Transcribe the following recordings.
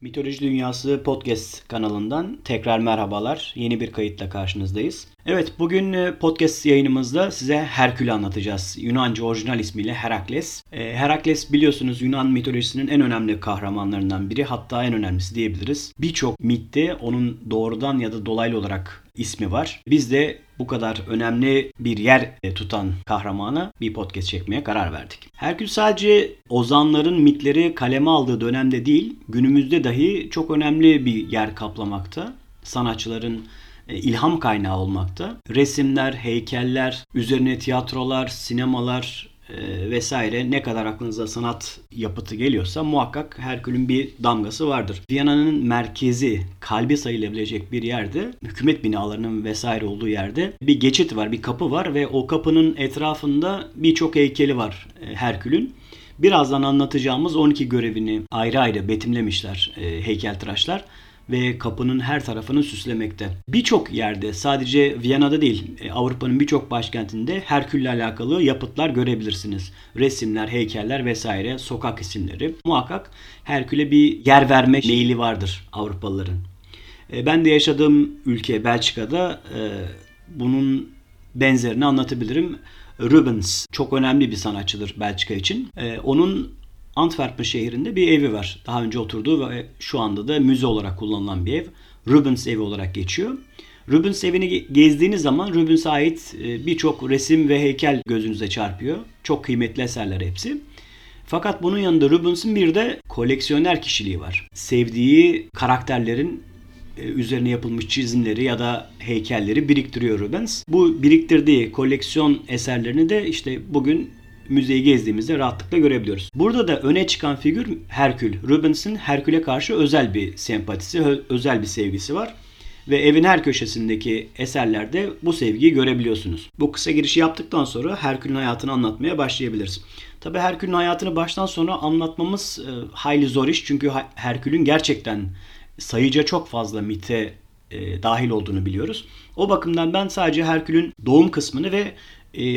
Mitoloji Dünyası podcast kanalından tekrar merhabalar. Yeni bir kayıtla karşınızdayız. Evet bugün e, podcast yayınımızda size Herkül'ü anlatacağız. Yunanca orijinal ismiyle Herakles. E, Herakles biliyorsunuz Yunan mitolojisinin en önemli kahramanlarından biri hatta en önemlisi diyebiliriz. Birçok mitte onun doğrudan ya da dolaylı olarak ismi var. Biz de bu kadar önemli bir yer e, tutan kahramana bir podcast çekmeye karar verdik. Herkül sadece ozanların mitleri kaleme aldığı dönemde değil, günümüzde dahi çok önemli bir yer kaplamakta. Sanatçıların e, ilham kaynağı olmakta. Resimler, heykeller, üzerine tiyatrolar, sinemalar, e, vesaire ne kadar aklınıza sanat yapıtı geliyorsa muhakkak Herkül'ün bir damgası vardır. Viyana'nın merkezi, kalbi sayılabilecek bir yerde, hükümet binalarının vesaire olduğu yerde bir geçit var, bir kapı var ve o kapının etrafında birçok heykeli var e, Herkül'ün. Birazdan anlatacağımız 12 görevini ayrı ayrı betimlemişler e, heykeltıraşlar ve kapının her tarafını süslemekte. Birçok yerde sadece Viyana'da değil e, Avrupa'nın birçok başkentinde Herkül'le alakalı yapıtlar görebilirsiniz. Resimler, heykeller vesaire, sokak isimleri. Muhakkak Herkül'e bir yer verme meyili vardır Avrupalıların. E, ben de yaşadığım ülke Belçika'da e, bunun benzerini anlatabilirim. Rubens çok önemli bir sanatçıdır Belçika için. Onun Antwerpen şehrinde bir evi var. Daha önce oturduğu ve şu anda da müze olarak kullanılan bir ev. Rubens evi olarak geçiyor. Rubens evini gezdiğiniz zaman Rubens'e ait e, birçok resim ve heykel gözünüze çarpıyor. Çok kıymetli eserler hepsi. Fakat bunun yanında Rubens'in bir de koleksiyoner kişiliği var. Sevdiği karakterlerin e, üzerine yapılmış çizimleri ya da heykelleri biriktiriyor Rubens. Bu biriktirdiği koleksiyon eserlerini de işte bugün müzeyi gezdiğimizde rahatlıkla görebiliyoruz. Burada da öne çıkan figür Herkül. Rubens'in Herkül'e karşı özel bir sempatisi, özel bir sevgisi var ve evin her köşesindeki eserlerde bu sevgiyi görebiliyorsunuz. Bu kısa girişi yaptıktan sonra Herkül'ün hayatını anlatmaya başlayabiliriz. Tabi Herkül'ün hayatını baştan sona anlatmamız e, hayli zor iş çünkü Herkül'ün gerçekten sayıca çok fazla mite e, dahil olduğunu biliyoruz. O bakımdan ben sadece Herkül'ün doğum kısmını ve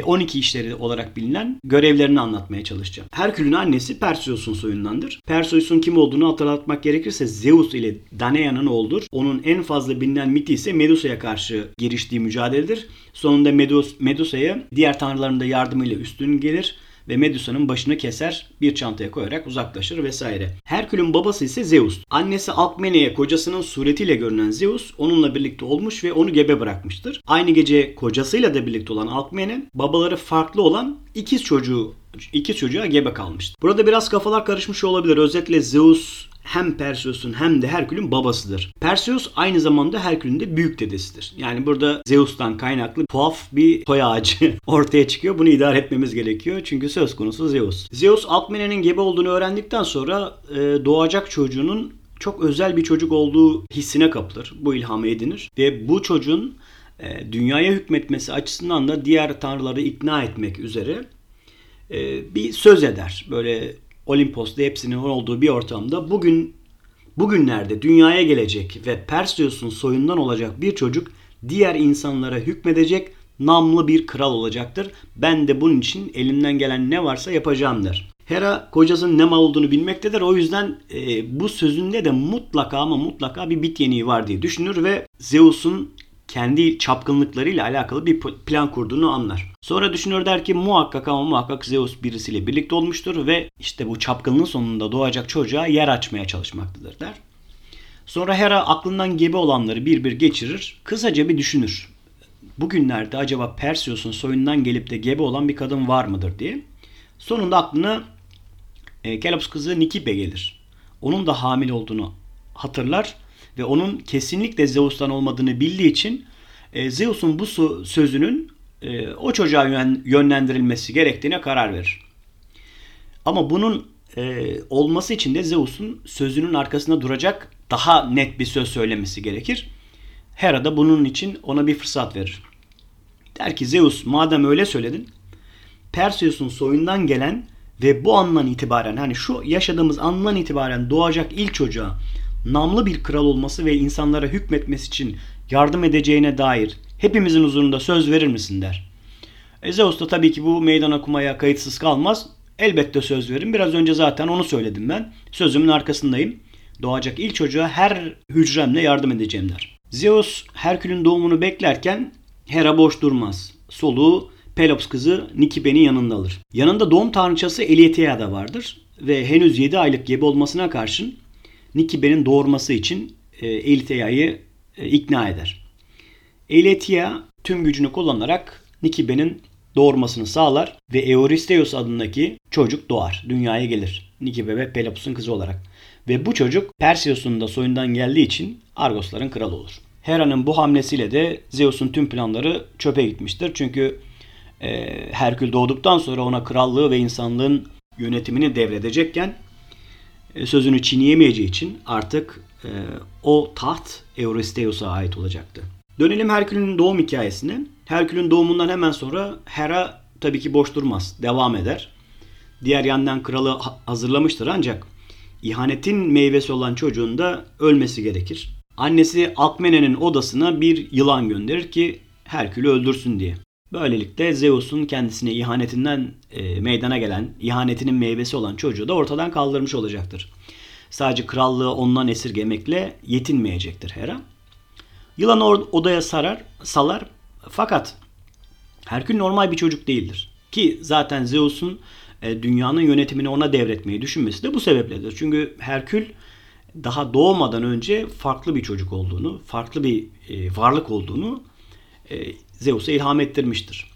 12 e, işleri olarak bilinen görevlerini anlatmaya çalışacağım. Herkül'ün annesi Perseus'un soyundandır. Perseus'un kim olduğunu hatırlatmak gerekirse Zeus ile Danaea'nın oğludur. Onun en fazla bilinen miti ise Medusa'ya karşı giriştiği mücadeledir. Sonunda Medus, Medusa'ya diğer tanrıların da yardımıyla üstün gelir ve Medusa'nın başını keser, bir çantaya koyarak uzaklaşır vesaire. Herkül'ün babası ise Zeus. Annesi Alkmene'ye kocasının suretiyle görünen Zeus onunla birlikte olmuş ve onu gebe bırakmıştır. Aynı gece kocasıyla da birlikte olan Alkmene babaları farklı olan ikiz çocuğu iki çocuğa gebe kalmıştı. Burada biraz kafalar karışmış olabilir. Özetle Zeus hem Perseus'un hem de Herkül'ün babasıdır. Perseus aynı zamanda Herkül'ün de büyük dedesidir. Yani burada Zeus'tan kaynaklı tuhaf bir soy ağacı ortaya çıkıyor. Bunu idare etmemiz gerekiyor. Çünkü söz konusu Zeus. Zeus Alkmene'nin gebe olduğunu öğrendikten sonra e, doğacak çocuğunun çok özel bir çocuk olduğu hissine kapılır. Bu ilhamı edinir. Ve bu çocuğun e, dünyaya hükmetmesi açısından da diğer tanrıları ikna etmek üzere e, bir söz eder. Böyle Olimpos'ta hepsinin olduğu bir ortamda bugün bugünlerde dünyaya gelecek ve Perseus'un soyundan olacak bir çocuk diğer insanlara hükmedecek namlı bir kral olacaktır. Ben de bunun için elimden gelen ne varsa yapacağım der. Hera kocasının ne mal olduğunu bilmektedir. O yüzden e, bu sözünde de mutlaka ama mutlaka bir bit yeniği var diye düşünür ve Zeus'un kendi çapkınlıklarıyla alakalı bir plan kurduğunu anlar. Sonra düşünür der ki muhakkak ama muhakkak Zeus birisiyle birlikte olmuştur ve işte bu çapkınlığın sonunda doğacak çocuğa yer açmaya çalışmaktadır der. Sonra Hera aklından gebe olanları bir bir geçirir, kısaca bir düşünür. Bugünlerde acaba Perseus'un soyundan gelip de gebe olan bir kadın var mıdır diye. Sonunda aklına e, Kelops kızı Nikipe gelir. Onun da hamile olduğunu hatırlar ve onun kesinlikle Zeus'tan olmadığını bildiği için e, Zeus'un bu sözünün e, o çocuğa yönlendirilmesi gerektiğine karar verir. Ama bunun e, olması için de Zeus'un sözünün arkasında duracak daha net bir söz söylemesi gerekir. Hera da bunun için ona bir fırsat verir. Der ki Zeus madem öyle söyledin Perseus'un soyundan gelen ve bu andan itibaren hani şu yaşadığımız andan itibaren doğacak ilk çocuğa namlı bir kral olması ve insanlara hükmetmesi için yardım edeceğine dair hepimizin huzurunda söz verir misin der. E Zeus da tabii ki bu meydan okumaya kayıtsız kalmaz. Elbette söz verin. Biraz önce zaten onu söyledim ben. Sözümün arkasındayım. doğacak ilk çocuğa her hücremle yardım edeceğim der. Zeus Herkül'ün doğumunu beklerken Hera boş durmaz. Soluğu Pelops kızı Nikibe'nin yanında alır. Yanında doğum tanrıçası Elietea da vardır ve henüz 7 aylık gebe olmasına karşın Nikibe'nin doğurması için e, Elietea'yı e, ikna eder. Elietea tüm gücünü kullanarak Nikibe'nin doğurmasını sağlar ve Eurystheus adındaki çocuk doğar. Dünyaya gelir. Nikibe ve Pelops'un kızı olarak. Ve bu çocuk Perseus'un da soyundan geldiği için Argosların kralı olur. Hera'nın bu hamlesiyle de Zeus'un tüm planları çöpe gitmiştir. Çünkü e, Herkül doğduktan sonra ona krallığı ve insanlığın yönetimini devredecekken e, sözünü çiğneyemeyeceği için artık e, o taht Eurystheus'a ait olacaktı. Dönelim Herkül'ün doğum hikayesine. Herkül'ün doğumundan hemen sonra Hera tabii ki boş durmaz. Devam eder. Diğer yandan kralı hazırlamıştır ancak ihanetin meyvesi olan çocuğun da ölmesi gerekir. Annesi Alkmene'nin odasına bir yılan gönderir ki Herkül'ü öldürsün diye. Böylelikle Zeus'un kendisine ihanetinden e, meydana gelen, ihanetinin meyvesi olan çocuğu da ortadan kaldırmış olacaktır. Sadece krallığı ondan esirgemekle yetinmeyecektir Hera. Yılan odaya sarar, salar fakat Herkül normal bir çocuk değildir. Ki zaten Zeus'un e, dünyanın yönetimini ona devretmeyi düşünmesi de bu sebepledir. Çünkü Herkül daha doğmadan önce farklı bir çocuk olduğunu, farklı bir e, varlık olduğunu e, Zeus'a ilham ettirmiştir.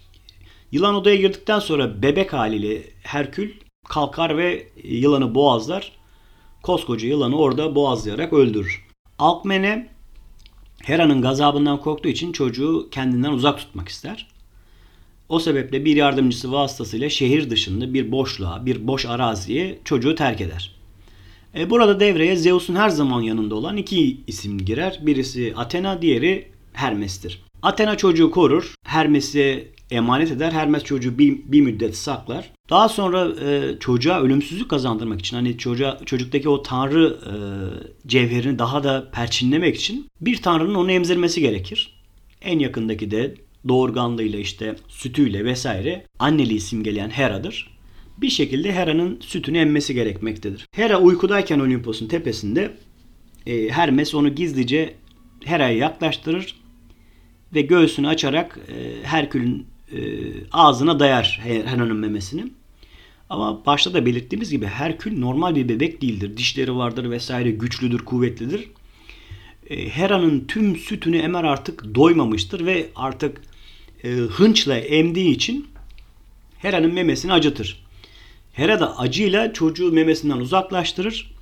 Yılan odaya girdikten sonra bebek haliyle Herkül kalkar ve yılanı boğazlar. Koskoca yılanı orada boğazlayarak öldürür. Alkmene Hera'nın gazabından korktuğu için çocuğu kendinden uzak tutmak ister. O sebeple bir yardımcısı vasıtasıyla şehir dışında bir boşluğa, bir boş araziye çocuğu terk eder. E burada devreye Zeus'un her zaman yanında olan iki isim girer. Birisi Athena, diğeri Hermes'tir. Athena çocuğu korur, Hermes'e emanet eder. Hermes çocuğu bir, bir müddet saklar. Daha sonra e, çocuğa ölümsüzlük kazandırmak için hani çocuğa çocuktaki o tanrı e, cevherini daha da perçinlemek için bir tanrının onu emzirmesi gerekir. En yakındaki de doğurganlığıyla işte sütüyle vesaire anneliği simgeleyen Hera'dır. Bir şekilde Hera'nın sütünü emmesi gerekmektedir. Hera uykudayken Olimpos'un tepesinde e, Hermes onu gizlice Hera'ya yaklaştırır ve göğsünü açarak e, Herkül'ün e, ağzına dayar Hera'nın memesini. Ama başta da belirttiğimiz gibi Herkül normal bir bebek değildir. Dişleri vardır vesaire güçlüdür, kuvvetlidir. E, Hera'nın tüm sütünü emer artık doymamıştır ve artık e, hınçla emdiği için Hera'nın memesini acıtır. Hera da acıyla çocuğu memesinden uzaklaştırır.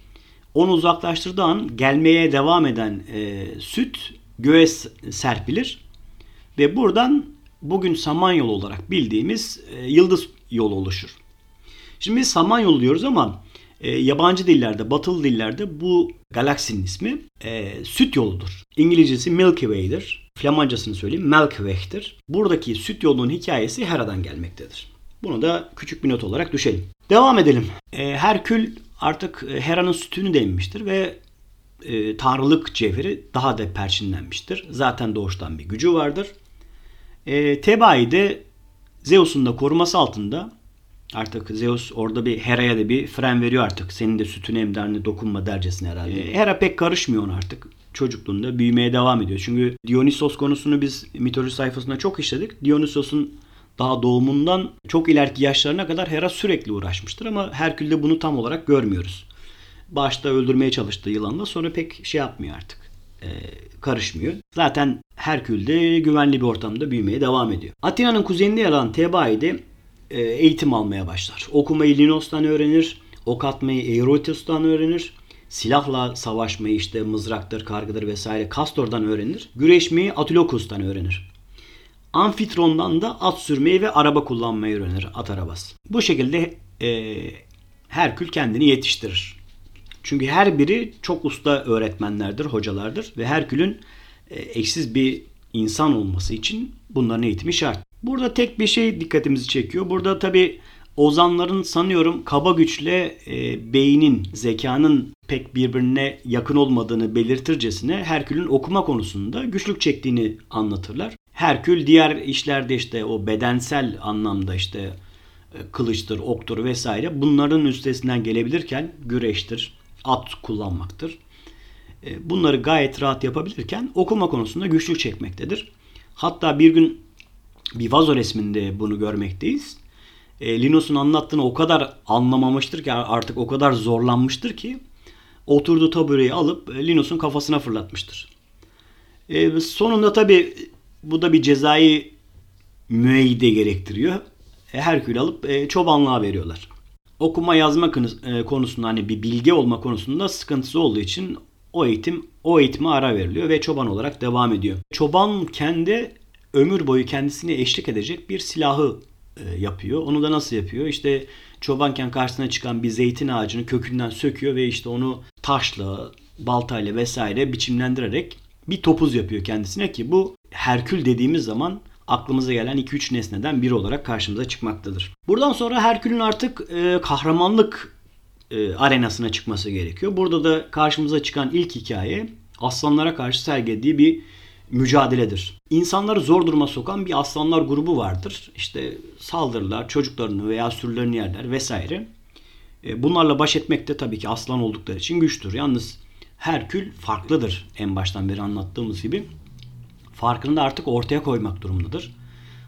Onu uzaklaştırdığı an gelmeye devam eden e, süt göğe serpilir. Ve buradan bugün Samanyolu olarak bildiğimiz e, yıldız yolu oluşur. Şimdi biz Samanyolu diyoruz ama e, yabancı dillerde, batılı dillerde bu galaksinin ismi e, süt yoludur. İngilizcesi Milky Way'dir. Flamancasını söyleyeyim Milky Way'dir. Buradaki süt yolunun hikayesi Hera'dan gelmektedir. Bunu da küçük bir not olarak düşelim. Devam edelim. Herkül artık Hera'nın sütünü de emmiştir ve e, tanrılık cevheri daha da perçinlenmiştir. Zaten doğuştan bir gücü vardır. E, Tebai de Zeus'un da koruması altında artık Zeus orada bir Hera'ya da bir fren veriyor artık. Senin de sütün emdarını dokunma dercesine herhalde. E, Hera pek karışmıyor ona artık. Çocukluğunda büyümeye devam ediyor. Çünkü Dionysos konusunu biz mitoloji sayfasında çok işledik. Dionysos'un daha doğumundan çok ileriki yaşlarına kadar Hera sürekli uğraşmıştır ama Herkül'de bunu tam olarak görmüyoruz. Başta öldürmeye çalıştığı yılanla sonra pek şey yapmıyor artık. E, karışmıyor. Zaten Herkül'de güvenli bir ortamda büyümeye devam ediyor. Atina'nın kuzeyinde yer alan Thebai'de e, eğitim almaya başlar. Okumayı Linos'tan öğrenir, ok atmayı Eirotus'tan öğrenir, silahla savaşmayı işte mızraktır, kargıdır vesaire Kastor'dan öğrenir, güreşmeyi Atilokus'tan öğrenir. Amfitron'dan da at sürmeyi ve araba kullanmayı öğrenir, at arabası. Bu şekilde e, Herkül kendini yetiştirir. Çünkü her biri çok usta öğretmenlerdir, hocalardır ve Herkül'ün e, eşsiz bir insan olması için bunların eğitimi şart. Burada tek bir şey dikkatimizi çekiyor. Burada tabi ozanların sanıyorum kaba güçle e, beynin, zekanın pek birbirine yakın olmadığını belirtircesine Herkül'ün okuma konusunda güçlük çektiğini anlatırlar. Herkül diğer işlerde işte o bedensel anlamda işte e, kılıçtır, oktur vesaire bunların üstesinden gelebilirken güreştir, at kullanmaktır. e, bunları gayet rahat yapabilirken okuma konusunda güçlük çekmektedir. Hatta bir gün bir vazo resminde bunu görmekteyiz. E, Linus'un anlattığını o kadar anlamamıştır ki artık o kadar zorlanmıştır ki oturduğu tabureyi alıp Linus'un kafasına fırlatmıştır. E, sonunda tabi bu da bir cezai müeyyide gerektiriyor. E, Herkül alıp e, çobanlığa veriyorlar. Okuma yazma e, konusunda hani bir bilgi olma konusunda sıkıntısı olduğu için o eğitim o eğitime ara veriliyor ve çoban olarak devam ediyor. Çoban kendi ömür boyu kendisine eşlik edecek bir silahı e, yapıyor. Onu da nasıl yapıyor? İşte çobanken karşısına çıkan bir zeytin ağacını kökünden söküyor ve işte onu taşla, baltayla vesaire biçimlendirerek bir topuz yapıyor kendisine ki bu Herkül dediğimiz zaman aklımıza gelen 2-3 nesneden biri olarak karşımıza çıkmaktadır. Buradan sonra Herkül'ün artık e, kahramanlık e, arenasına çıkması gerekiyor. Burada da karşımıza çıkan ilk hikaye aslanlara karşı sergilediği bir mücadeledir. İnsanları zor duruma sokan bir aslanlar grubu vardır. İşte saldırırlar, çocuklarını veya sürülerini yerler vesaire. E, bunlarla baş etmek de tabii ki aslan oldukları için güçtür. Yalnız Herkül farklıdır en baştan beri anlattığımız gibi. Farkını da artık ortaya koymak durumundadır.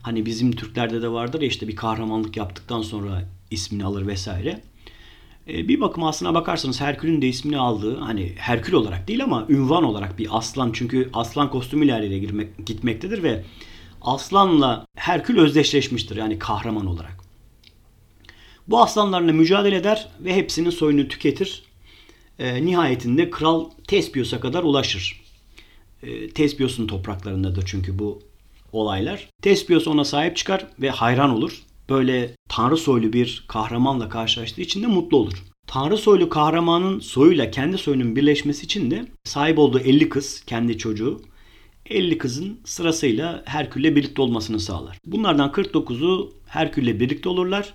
Hani bizim Türklerde de vardır ya işte bir kahramanlık yaptıktan sonra ismini alır vesaire. E, bir bakıma aslına bakarsanız Herkül'ün de ismini aldığı hani Herkül olarak değil ama ünvan olarak bir aslan çünkü aslan kostümüyle yere girmek, gitmektedir ve aslanla Herkül özdeşleşmiştir yani kahraman olarak. Bu aslanlarla mücadele eder ve hepsinin soyunu tüketir. E, nihayetinde kral Tespios'a kadar ulaşır. E, Tespios'un topraklarındadır çünkü bu olaylar. Tespios ona sahip çıkar ve hayran olur böyle tanrı soylu bir kahramanla karşılaştığı için de mutlu olur. Tanrı soylu kahramanın soyuyla kendi soyunun birleşmesi için de sahip olduğu 50 kız, kendi çocuğu 50 kızın sırasıyla Herkül'le birlikte olmasını sağlar. Bunlardan 49'u Herkül'le birlikte olurlar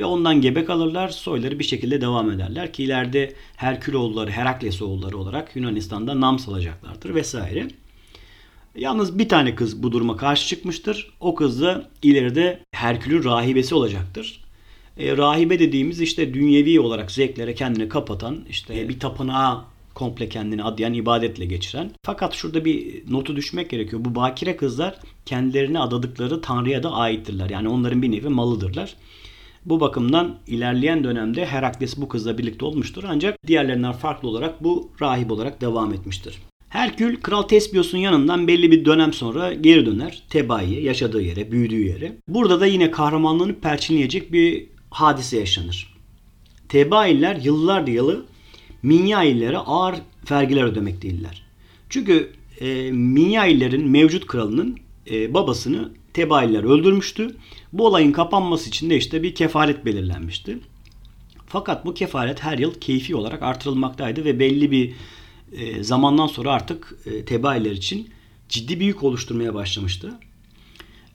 ve ondan gebe kalırlar. Soyları bir şekilde devam ederler ki ileride Herkül oğulları, Herakles oğulları olarak Yunanistan'da nam salacaklardır vesaire. Yalnız bir tane kız bu duruma karşı çıkmıştır. O kız da ileride Herkül'ün rahibesi olacaktır. E, rahibe dediğimiz işte dünyevi olarak zevklere kendini kapatan, işte bir tapınağa komple kendini adayan, ibadetle geçiren. Fakat şurada bir notu düşmek gerekiyor. Bu bakire kızlar kendilerini adadıkları Tanrı'ya da aittirler. Yani onların bir nevi malıdırlar. Bu bakımdan ilerleyen dönemde Herakles bu kızla birlikte olmuştur. Ancak diğerlerinden farklı olarak bu rahip olarak devam etmiştir. Herkül Kral Tesbios'un yanından belli bir dönem sonra geri döner Tebai'ye, yaşadığı yere, büyüdüğü yere. Burada da yine kahramanlığını perçinleyecek bir hadise yaşanır. Tebailler yıllar yılı Minyaillere ağır vergiler ödemekteydiler. Çünkü e, Minyaillerin mevcut kralının e, babasını Tebailler öldürmüştü. Bu olayın kapanması için de işte bir kefalet belirlenmişti. Fakat bu kefalet her yıl keyfi olarak artırılmaktaydı ve belli bir e, zamandan sonra artık e, tebailer için ciddi bir yük oluşturmaya başlamıştı.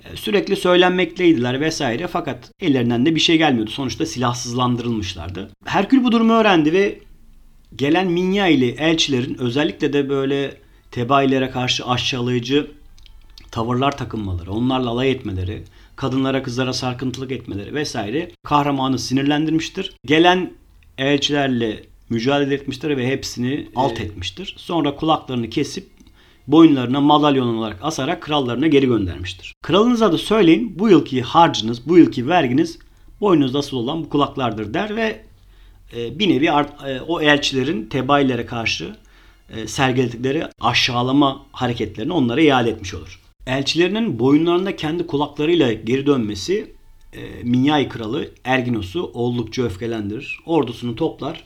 E, sürekli söylenmekteydiler vesaire fakat ellerinden de bir şey gelmiyordu. Sonuçta silahsızlandırılmışlardı. Herkül bu durumu öğrendi ve gelen Minya ile elçilerin özellikle de böyle tebailere karşı aşağılayıcı tavırlar takınmaları, onlarla alay etmeleri, kadınlara kızlara sarkıntılık etmeleri vesaire kahramanı sinirlendirmiştir. Gelen elçilerle mücadele etmiştir ve hepsini alt etmiştir. Sonra kulaklarını kesip boyunlarına madalyon olarak asarak krallarına geri göndermiştir. Kralınıza da söyleyin bu yılki harcınız, bu yılki verginiz boynunuzda asıl olan bu kulaklardır der ve e, bir nevi e, o elçilerin tebailere karşı e, sergiledikleri aşağılama hareketlerini onlara iade etmiş olur. Elçilerinin boyunlarında kendi kulaklarıyla geri dönmesi Minyay kralı Erginos'u oldukça öfkelendirir. Ordusunu toplar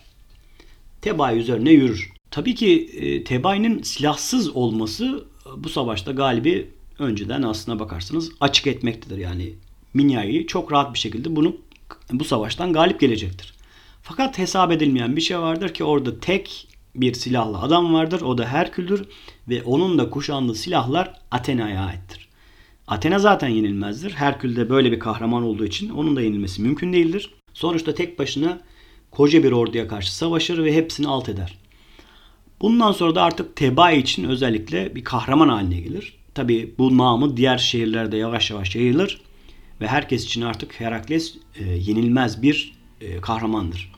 Tebai üzerine yürür. Tabii ki e, Tebai'nin silahsız olması e, bu savaşta galibi önceden aslına bakarsanız açık etmektedir. Yani Minya'yı çok rahat bir şekilde bunu bu savaştan galip gelecektir. Fakat hesap edilmeyen bir şey vardır ki orada tek bir silahlı adam vardır. O da Herkül'dür ve onun da kuşandığı silahlar Athena'ya aittir. Athena zaten yenilmezdir. Herkül de böyle bir kahraman olduğu için onun da yenilmesi mümkün değildir. Sonuçta tek başına koca bir orduya karşı savaşır ve hepsini alt eder. Bundan sonra da artık Tebai için özellikle bir kahraman haline gelir. Tabi bu namı diğer şehirlerde yavaş yavaş yayılır ve herkes için artık Herakles e, yenilmez bir e, kahramandır.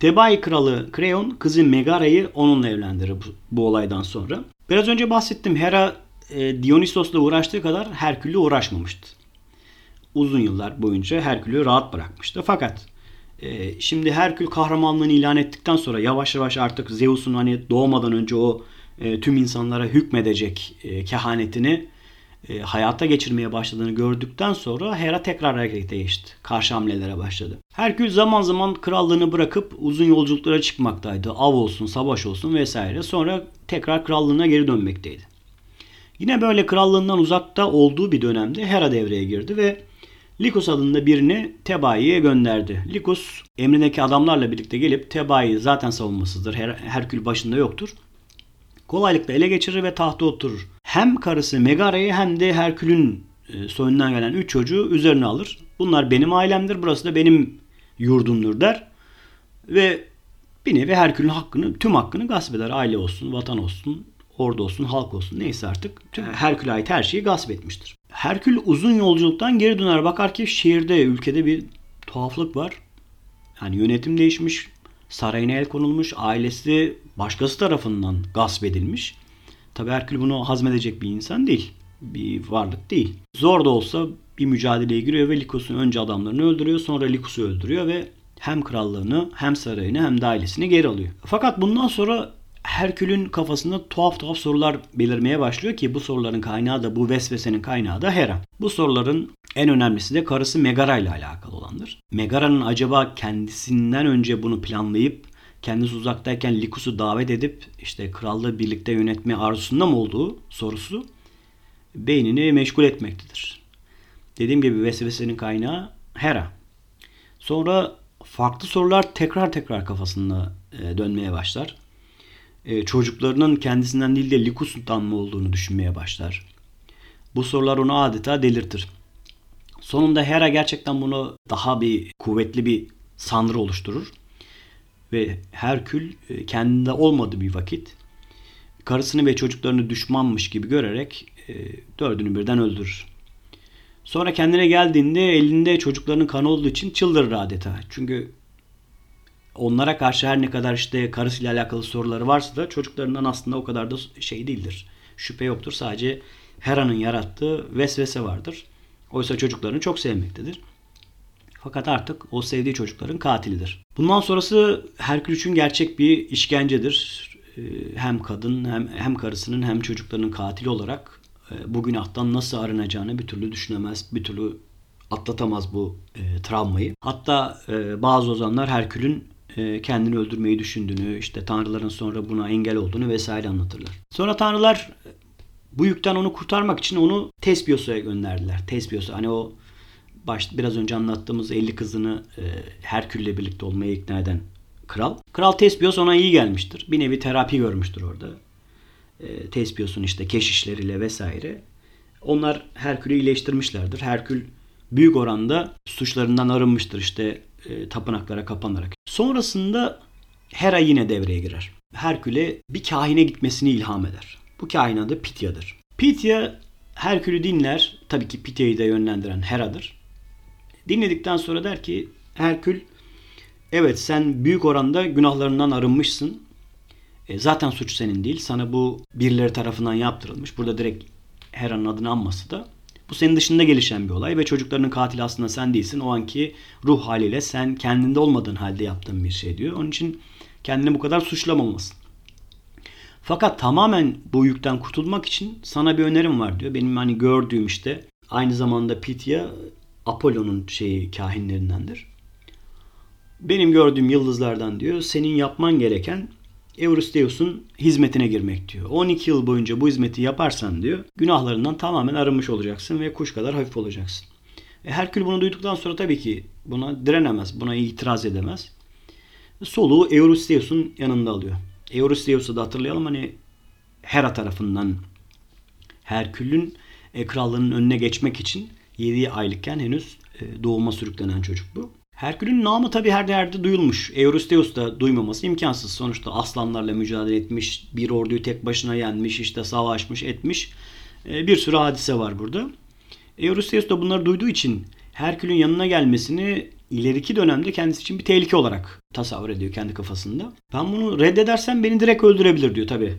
Tebai kralı Kreon kızı Megara'yı onunla evlendirir bu, bu olaydan sonra. Biraz önce bahsettim Hera e, Dionysos'la uğraştığı kadar Herkül'le uğraşmamıştı. Uzun yıllar boyunca Herkül'ü rahat bırakmıştı. Fakat e, şimdi Herkül kahramanlığını ilan ettikten sonra yavaş yavaş artık Zeus'un hani doğmadan önce o e, tüm insanlara hükmedecek e, kehanetini e, hayata geçirmeye başladığını gördükten sonra Hera tekrar harekete geçti. Karşı hamlelere başladı. Herkül zaman zaman krallığını bırakıp uzun yolculuklara çıkmaktaydı. Av olsun, savaş olsun vesaire. Sonra tekrar krallığına geri dönmekteydi. Yine böyle krallığından uzakta olduğu bir dönemde Hera devreye girdi ve Likus adında birini Tebai'ye gönderdi. Likus emrindeki adamlarla birlikte gelip Tebai'yi zaten savunmasızdır. Her Herkül başında yoktur. Kolaylıkla ele geçirir ve tahta oturur. Hem karısı Megara'yı hem de Herkül'ün e, soyundan gelen üç çocuğu üzerine alır. Bunlar benim ailemdir, burası da benim yurdumdur der. Ve bir nevi Herkül'ün hakkını, tüm hakkını gasp eder. Aile olsun, vatan olsun, ordu olsun, halk olsun neyse artık. Tüm Herkül'e ait her şeyi gasp etmiştir. Herkül uzun yolculuktan geri döner. Bakar ki şehirde, ülkede bir tuhaflık var. Yani yönetim değişmiş, sarayına el konulmuş, ailesi başkası tarafından gasp edilmiş. Tabi Herkül bunu hazmedecek bir insan değil. Bir varlık değil. Zor da olsa bir mücadeleye giriyor ve Likus'un önce adamlarını öldürüyor sonra Likus'u öldürüyor ve hem krallığını hem sarayını hem de ailesini geri alıyor. Fakat bundan sonra Herkül'ün kafasında tuhaf tuhaf sorular belirmeye başlıyor ki bu soruların kaynağı da bu vesvesenin kaynağı da Hera. Bu soruların en önemlisi de karısı Megara ile alakalı olandır. Megara'nın acaba kendisinden önce bunu planlayıp kendisi uzaktayken Likus'u davet edip işte krallığı birlikte yönetme arzusunda mı olduğu sorusu beynini meşgul etmektedir. Dediğim gibi vesvesenin kaynağı Hera. Sonra farklı sorular tekrar tekrar kafasında e, dönmeye başlar. E, çocuklarının kendisinden değil de Likus'tan mı olduğunu düşünmeye başlar. Bu sorular onu adeta delirtir. Sonunda Hera gerçekten bunu daha bir kuvvetli bir sanrı oluşturur. Ve Herkül e, kendinde olmadığı bir vakit karısını ve çocuklarını düşmanmış gibi görerek e, dördünü birden öldürür. Sonra kendine geldiğinde elinde çocuklarının kanı olduğu için çıldırır adeta. Çünkü onlara karşı her ne kadar işte karısıyla alakalı soruları varsa da çocuklarından aslında o kadar da şey değildir. Şüphe yoktur. Sadece Hera'nın yarattığı vesvese vardır. Oysa çocuklarını çok sevmektedir. Fakat artık o sevdiği çocukların katilidir. Bundan sonrası Herkül için gerçek bir işkencedir. Ee, hem kadın hem, hem karısının hem çocuklarının katili olarak e, bu günahtan nasıl arınacağını bir türlü düşünemez, bir türlü atlatamaz bu e, travmayı. Hatta e, bazı ozanlar Herkül'ün e, kendini öldürmeyi düşündüğünü, işte tanrıların sonra buna engel olduğunu vesaire anlatırlar. Sonra tanrılar bu yükten onu kurtarmak için onu Tespios'a gönderdiler. Tespios'a hani o baş, biraz önce anlattığımız 50 kızını e, Herkül'le birlikte olmaya ikna eden kral. Kral Tespios ona iyi gelmiştir. Bir nevi terapi görmüştür orada. E, Tespios'un işte keşişleriyle vesaire. Onlar Herkül'ü iyileştirmişlerdir. Herkül büyük oranda suçlarından arınmıştır işte e, tapınaklara kapanarak. Sonrasında Hera yine devreye girer. Herkül'e bir kahine gitmesini ilham eder. Bu kahin adı Pitya'dır. Pitya Herkül'ü dinler. Tabii ki Pitya'yı da yönlendiren Hera'dır. Dinledikten sonra der ki Herkül evet sen büyük oranda günahlarından arınmışsın. E, zaten suç senin değil. Sana bu birileri tarafından yaptırılmış. Burada direkt Hera'nın adını anması da bu senin dışında gelişen bir olay ve çocuklarının katili aslında sen değilsin. O anki ruh haliyle sen kendinde olmadığın halde yaptığın bir şey diyor. Onun için kendini bu kadar suçlamamalısın. Fakat tamamen bu yükten kurtulmak için sana bir önerim var diyor. Benim hani gördüğüm işte aynı zamanda Pitya Apollo'nun şeyi kahinlerindendir. Benim gördüğüm yıldızlardan diyor senin yapman gereken Eurystheus'un hizmetine girmek diyor. 12 yıl boyunca bu hizmeti yaparsan diyor günahlarından tamamen arınmış olacaksın ve kuş kadar hafif olacaksın. E, Herkül bunu duyduktan sonra tabii ki buna direnemez, buna itiraz edemez. Soluğu Eurystheus'un yanında alıyor. Eurystheus'u da hatırlayalım hani Hera tarafından Herkül'ün e, krallığının önüne geçmek için 7 aylıkken henüz e, doğuma sürüklenen çocuk bu. Herkül'ün namı tabi her yerde duyulmuş. Eurystheus da duymaması imkansız. Sonuçta aslanlarla mücadele etmiş, bir orduyu tek başına yenmiş, işte savaşmış, etmiş. E, bir sürü hadise var burada. Eurystheus da bunları duyduğu için Herkül'ün yanına gelmesini ileriki dönemde kendisi için bir tehlike olarak tasavvur ediyor kendi kafasında. Ben bunu reddedersem beni direkt öldürebilir diyor tabi.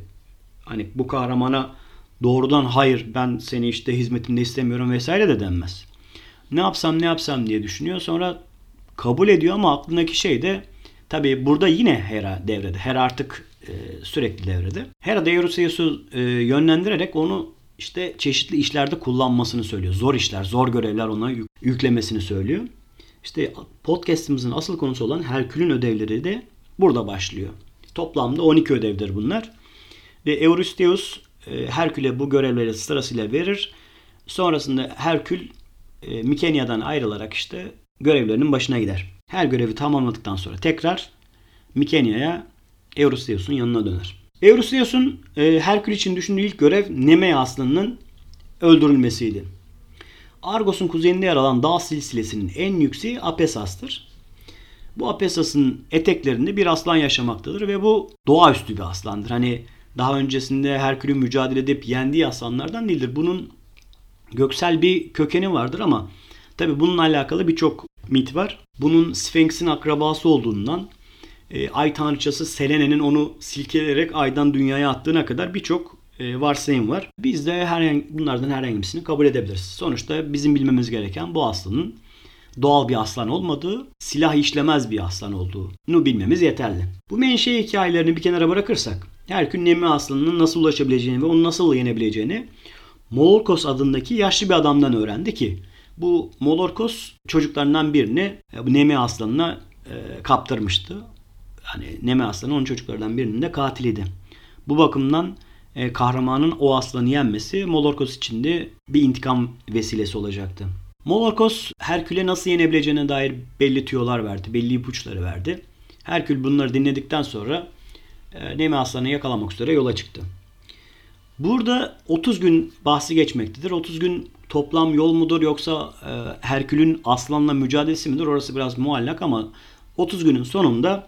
Hani bu kahramana doğrudan hayır ben seni işte hizmetimde istemiyorum vesaire de denmez. Ne yapsam ne yapsam diye düşünüyor. Sonra kabul ediyor ama aklındaki şey de tabi burada yine Hera devrede. Hera artık e, sürekli devrede. Hera Eurystheus'u e, yönlendirerek onu işte çeşitli işlerde kullanmasını söylüyor. Zor işler, zor görevler ona yüklemesini söylüyor. İşte podcast'imizin asıl konusu olan Herkül'ün ödevleri de burada başlıyor. Toplamda 12 ödevdir bunlar. Ve Eurystheus Herkül'e bu görevleri sırasıyla verir. Sonrasında Herkül e, Mikenya'dan ayrılarak işte görevlerinin başına gider. Her görevi tamamladıktan sonra tekrar Mikenya'ya Eurystheus'un yanına döner. Eurystheus'un e, Herkül için düşündüğü ilk görev Nemea aslanının öldürülmesiydi. Argos'un kuzeyinde yer alan dağ silsilesinin en yükseği Apesas'tır. Bu Apesas'ın eteklerinde bir aslan yaşamaktadır ve bu doğaüstü bir aslandır. Hani daha öncesinde Herkül'ün mücadele edip yendiği aslanlardan değildir. Bunun göksel bir kökeni vardır ama tabi bununla alakalı birçok mit var. Bunun Sphinx'in akrabası olduğundan e, ay tanrıçası Selene'nin onu silkeleyerek aydan dünyaya attığına kadar birçok e, varsayım var. Biz de herhangi, bunlardan herhangi birisini kabul edebiliriz. Sonuçta bizim bilmemiz gereken bu aslanın doğal bir aslan olmadığı, silah işlemez bir aslan olduğunu bilmemiz yeterli. Bu menşe hikayelerini bir kenara bırakırsak, Herkül Nemi aslanının nasıl ulaşabileceğini ve onu nasıl yenebileceğini Molorkos adındaki yaşlı bir adamdan öğrendi ki bu Molorkos çocuklarından birini e, Nemi aslanına e, kaptırmıştı. Hani Nemi aslanı onun çocuklarından birinin de katiliydi. Bu bakımdan e, kahramanın o aslanı yenmesi Molorkos için de bir intikam vesilesi olacaktı. Molorkos Herkül'e nasıl yenebileceğine dair belli tüyolar verdi, belli ipuçları verdi. Herkül bunları dinledikten sonra Nemi aslanı yakalamak üzere yola çıktı. Burada 30 gün bahsi geçmektedir. 30 gün toplam yol mudur yoksa e, Herkül'ün aslanla mücadelesi midir? Orası biraz muallak ama 30 günün sonunda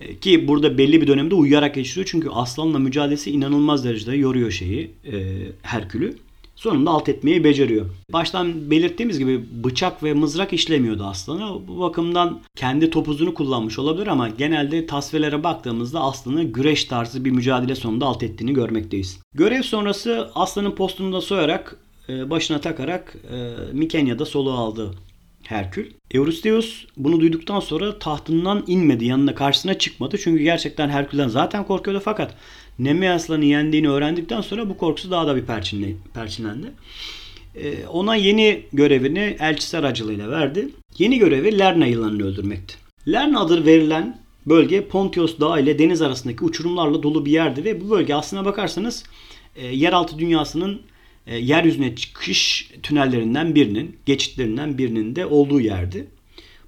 e, ki burada belli bir dönemde uyuyarak geçiriyor. Çünkü aslanla mücadelesi inanılmaz derecede yoruyor şeyi e, Herkül'ü. Sonunda alt etmeyi beceriyor. Baştan belirttiğimiz gibi bıçak ve mızrak işlemiyordu aslana. Bu bakımdan kendi topuzunu kullanmış olabilir ama genelde tasvirlere baktığımızda aslanı güreş tarzı bir mücadele sonunda alt ettiğini görmekteyiz. Görev sonrası aslanın postunu da soyarak e, başına takarak Mikenya'da soluğu aldı Herkül. Eurystheus bunu duyduktan sonra tahtından inmedi, yanına karşısına çıkmadı. Çünkü gerçekten Herkül'den zaten korkuyordu fakat Nemeas'ların yendiğini öğrendikten sonra bu korkusu daha da bir perçinle, perçinlendi. Ee, ona yeni görevini elçisi aracılığıyla verdi. Yeni görevi Lerna yılanını öldürmekti. Lerna adı verilen bölge Pontios Dağı ile deniz arasındaki uçurumlarla dolu bir yerdi ve bu bölge aslına bakarsanız e, yeraltı dünyasının e, yeryüzüne çıkış tünellerinden birinin, geçitlerinden birinin de olduğu yerdi.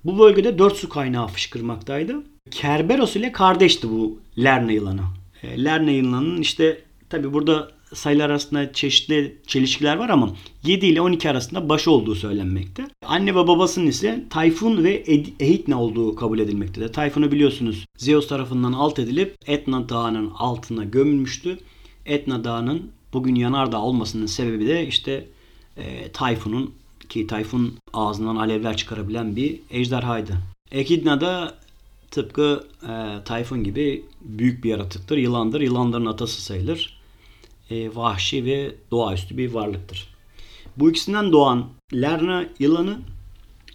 Bu bölgede dört su kaynağı fışkırmaktaydı. Kerberos ile kardeşti bu Lerna yılanı. E, Lerna yılanının işte tabi burada sayılar arasında çeşitli çelişkiler var ama 7 ile 12 arasında başı olduğu söylenmekte. Anne ve babasının ise Tayfun ve Ehitna olduğu kabul edilmektedir. Tayfun'u biliyorsunuz Zeus tarafından alt edilip Etna Dağı'nın altına gömülmüştü. Etna Dağı'nın bugün yanardağ olmasının sebebi de işte e, Tayfun'un ki Tayfun ağzından alevler çıkarabilen bir ejderhaydı. Ekidna da tıpkı e, Tayfun gibi büyük bir yaratıktır. Yılandır. Yılanların atası sayılır. E, vahşi ve doğaüstü bir varlıktır. Bu ikisinden doğan Lerna yılanı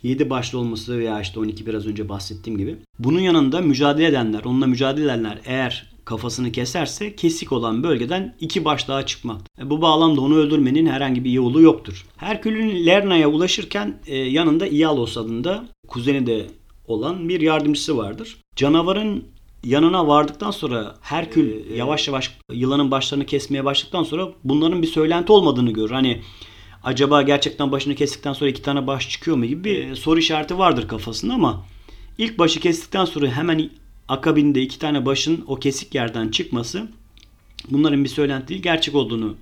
7 başlı olması veya işte 12 biraz önce bahsettiğim gibi. Bunun yanında mücadele edenler, onunla mücadele edenler eğer kafasını keserse kesik olan bölgeden iki baş daha çıkmak. E, bu bağlamda onu öldürmenin herhangi bir yolu yoktur. Herkül'ün Lerna'ya ulaşırken e, yanında Ialos adında kuzeni de olan bir yardımcısı vardır. Canavarın yanına vardıktan sonra Herkül e, yavaş yavaş yılanın başlarını kesmeye başladıktan sonra bunların bir söylenti olmadığını görür. Hani acaba gerçekten başını kestikten sonra iki tane baş çıkıyor mu gibi bir soru işareti vardır kafasında ama ilk başı kestikten sonra hemen akabinde iki tane başın o kesik yerden çıkması bunların bir söylenti değil gerçek olduğunu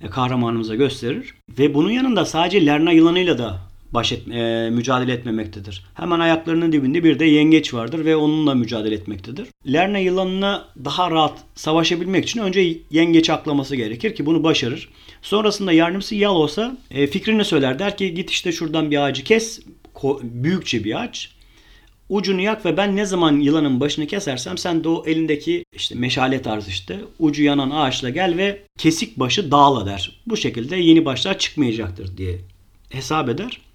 e, kahramanımıza gösterir. Ve bunun yanında sadece Lerna yılanıyla da baş et, e, mücadele etmemektedir. Hemen ayaklarının dibinde bir de yengeç vardır ve onunla mücadele etmektedir. Lerna yılanına daha rahat savaşabilmek için önce yengeç aklaması gerekir ki bunu başarır. Sonrasında yardımcısı Yalos'a e, fikrini söyler. Der ki git işte şuradan bir ağacı kes. Büyükçe bir ağaç. ucunu yak ve ben ne zaman yılanın başını kesersem sen de o elindeki işte meşale tarzı işte ucu yanan ağaçla gel ve kesik başı dağla der. Bu şekilde yeni başlar çıkmayacaktır diye hesap eder.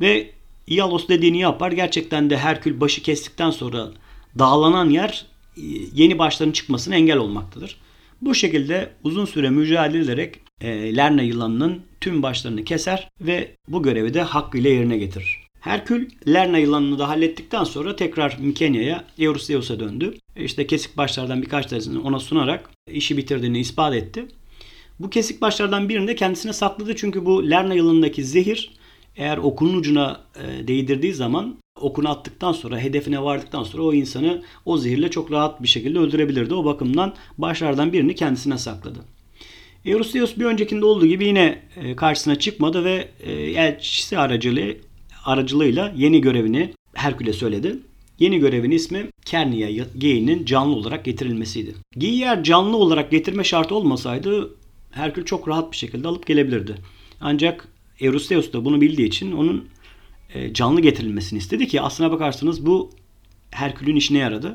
Ve Ialos dediğini yapar. Gerçekten de Herkül başı kestikten sonra dağlanan yer e, yeni başların çıkmasına engel olmaktadır. Bu şekilde uzun süre mücadele ederek e, Lerna yılanının tüm başlarını keser ve bu görevi de hakkıyla yerine getirir. Herkül Lerna yılanını da hallettikten sonra tekrar Mikenya'ya Eurystheus'a döndü. E, işte kesik başlardan birkaç tanesini ona sunarak işi bitirdiğini ispat etti. Bu kesik başlardan birini de kendisine sakladı çünkü bu Lerna yılanındaki zehir eğer okunun ucuna e, değdirdiği zaman okunu attıktan sonra hedefine vardıktan sonra o insanı o zehirle çok rahat bir şekilde öldürebilirdi. O bakımdan başlardan birini kendisine sakladı. Eurystheus bir öncekinde olduğu gibi yine e, karşısına çıkmadı ve e, elçisi aracılığı, aracılığıyla yeni görevini Herkül'e söyledi. Yeni görevin ismi Kernia geyiğinin canlı olarak getirilmesiydi. Geyiği eğer canlı olarak getirme şartı olmasaydı Herkül çok rahat bir şekilde alıp gelebilirdi. Ancak Eurystheus da bunu bildiği için onun e, canlı getirilmesini istedi ki aslına bakarsanız bu Herkül'ün işine yaradı.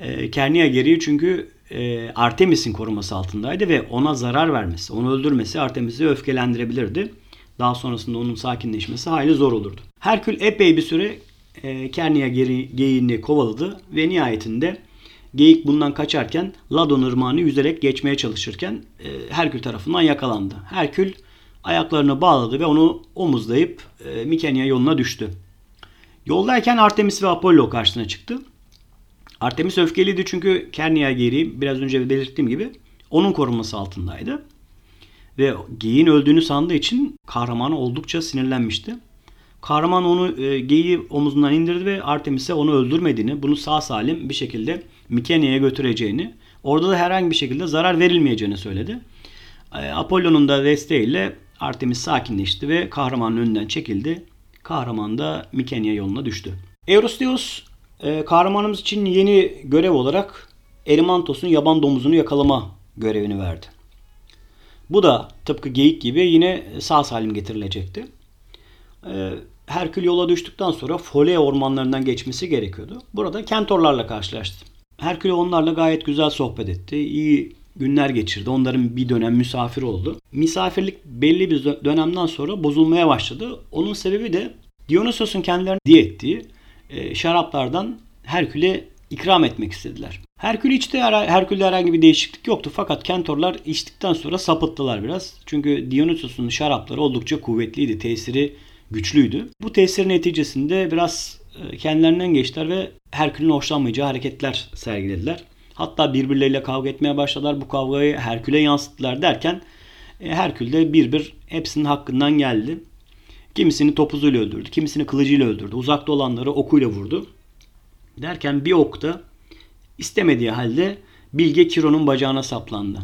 E, Kernia geriği çünkü e, Artemis'in koruması altındaydı ve ona zarar vermesi, onu öldürmesi Artemis'i öfkelendirebilirdi. Daha sonrasında onun sakinleşmesi hayli zor olurdu. Herkül epey bir süre e, Kernia geyiğini kovaladı ve nihayetinde geyik bundan kaçarken Ladon ırmağını yüzerek geçmeye çalışırken e, Herkül tarafından yakalandı. Herkül ayaklarını bağladı ve onu omuzlayıp e, Mikenya yoluna düştü. Yoldayken Artemis ve Apollo karşısına çıktı. Artemis öfkeliydi çünkü Kernia geri biraz önce belirttiğim gibi onun korunması altındaydı. Ve geyiğin öldüğünü sandığı için kahramanı oldukça sinirlenmişti. Kahraman onu e, geyiği omuzundan indirdi ve Artemis'e onu öldürmediğini, bunu sağ salim bir şekilde Mikenya'ya götüreceğini, orada da herhangi bir şekilde zarar verilmeyeceğini söyledi. E, Apollo'nun da desteğiyle Artemis sakinleşti ve kahramanın önünden çekildi. Kahraman da Mikenya yoluna düştü. Eurystheus e, kahramanımız için yeni görev olarak Erimantos'un yaban domuzunu yakalama görevini verdi. Bu da tıpkı geyik gibi yine sağ salim getirilecekti. E, Herkül yola düştükten sonra Foley ormanlarından geçmesi gerekiyordu. Burada kentorlarla karşılaştı. Herkül onlarla gayet güzel sohbet etti. İyi günler geçirdi. Onların bir dönem misafir oldu. Misafirlik belli bir dönemden sonra bozulmaya başladı. Onun sebebi de Dionysos'un kendilerine diye ettiği e, şaraplardan Herkül'e ikram etmek istediler. Herkül içti. Herkül'de herhangi bir değişiklik yoktu. Fakat kentorlar içtikten sonra sapıttılar biraz. Çünkü Dionysos'un şarapları oldukça kuvvetliydi. Tesiri güçlüydü. Bu tesirin neticesinde biraz e, kendilerinden geçtiler ve Herkül'ün hoşlanmayacağı hareketler sergilediler. Hatta birbirleriyle kavga etmeye başladılar. Bu kavgayı Herkül'e yansıttılar derken e, Herkül de bir bir hepsinin hakkından geldi. Kimisini topuzuyla öldürdü, kimisini kılıcıyla öldürdü. Uzakta olanları okuyla vurdu. Derken bir ok da istemediği halde Bilge Kiron'un bacağına saplandı.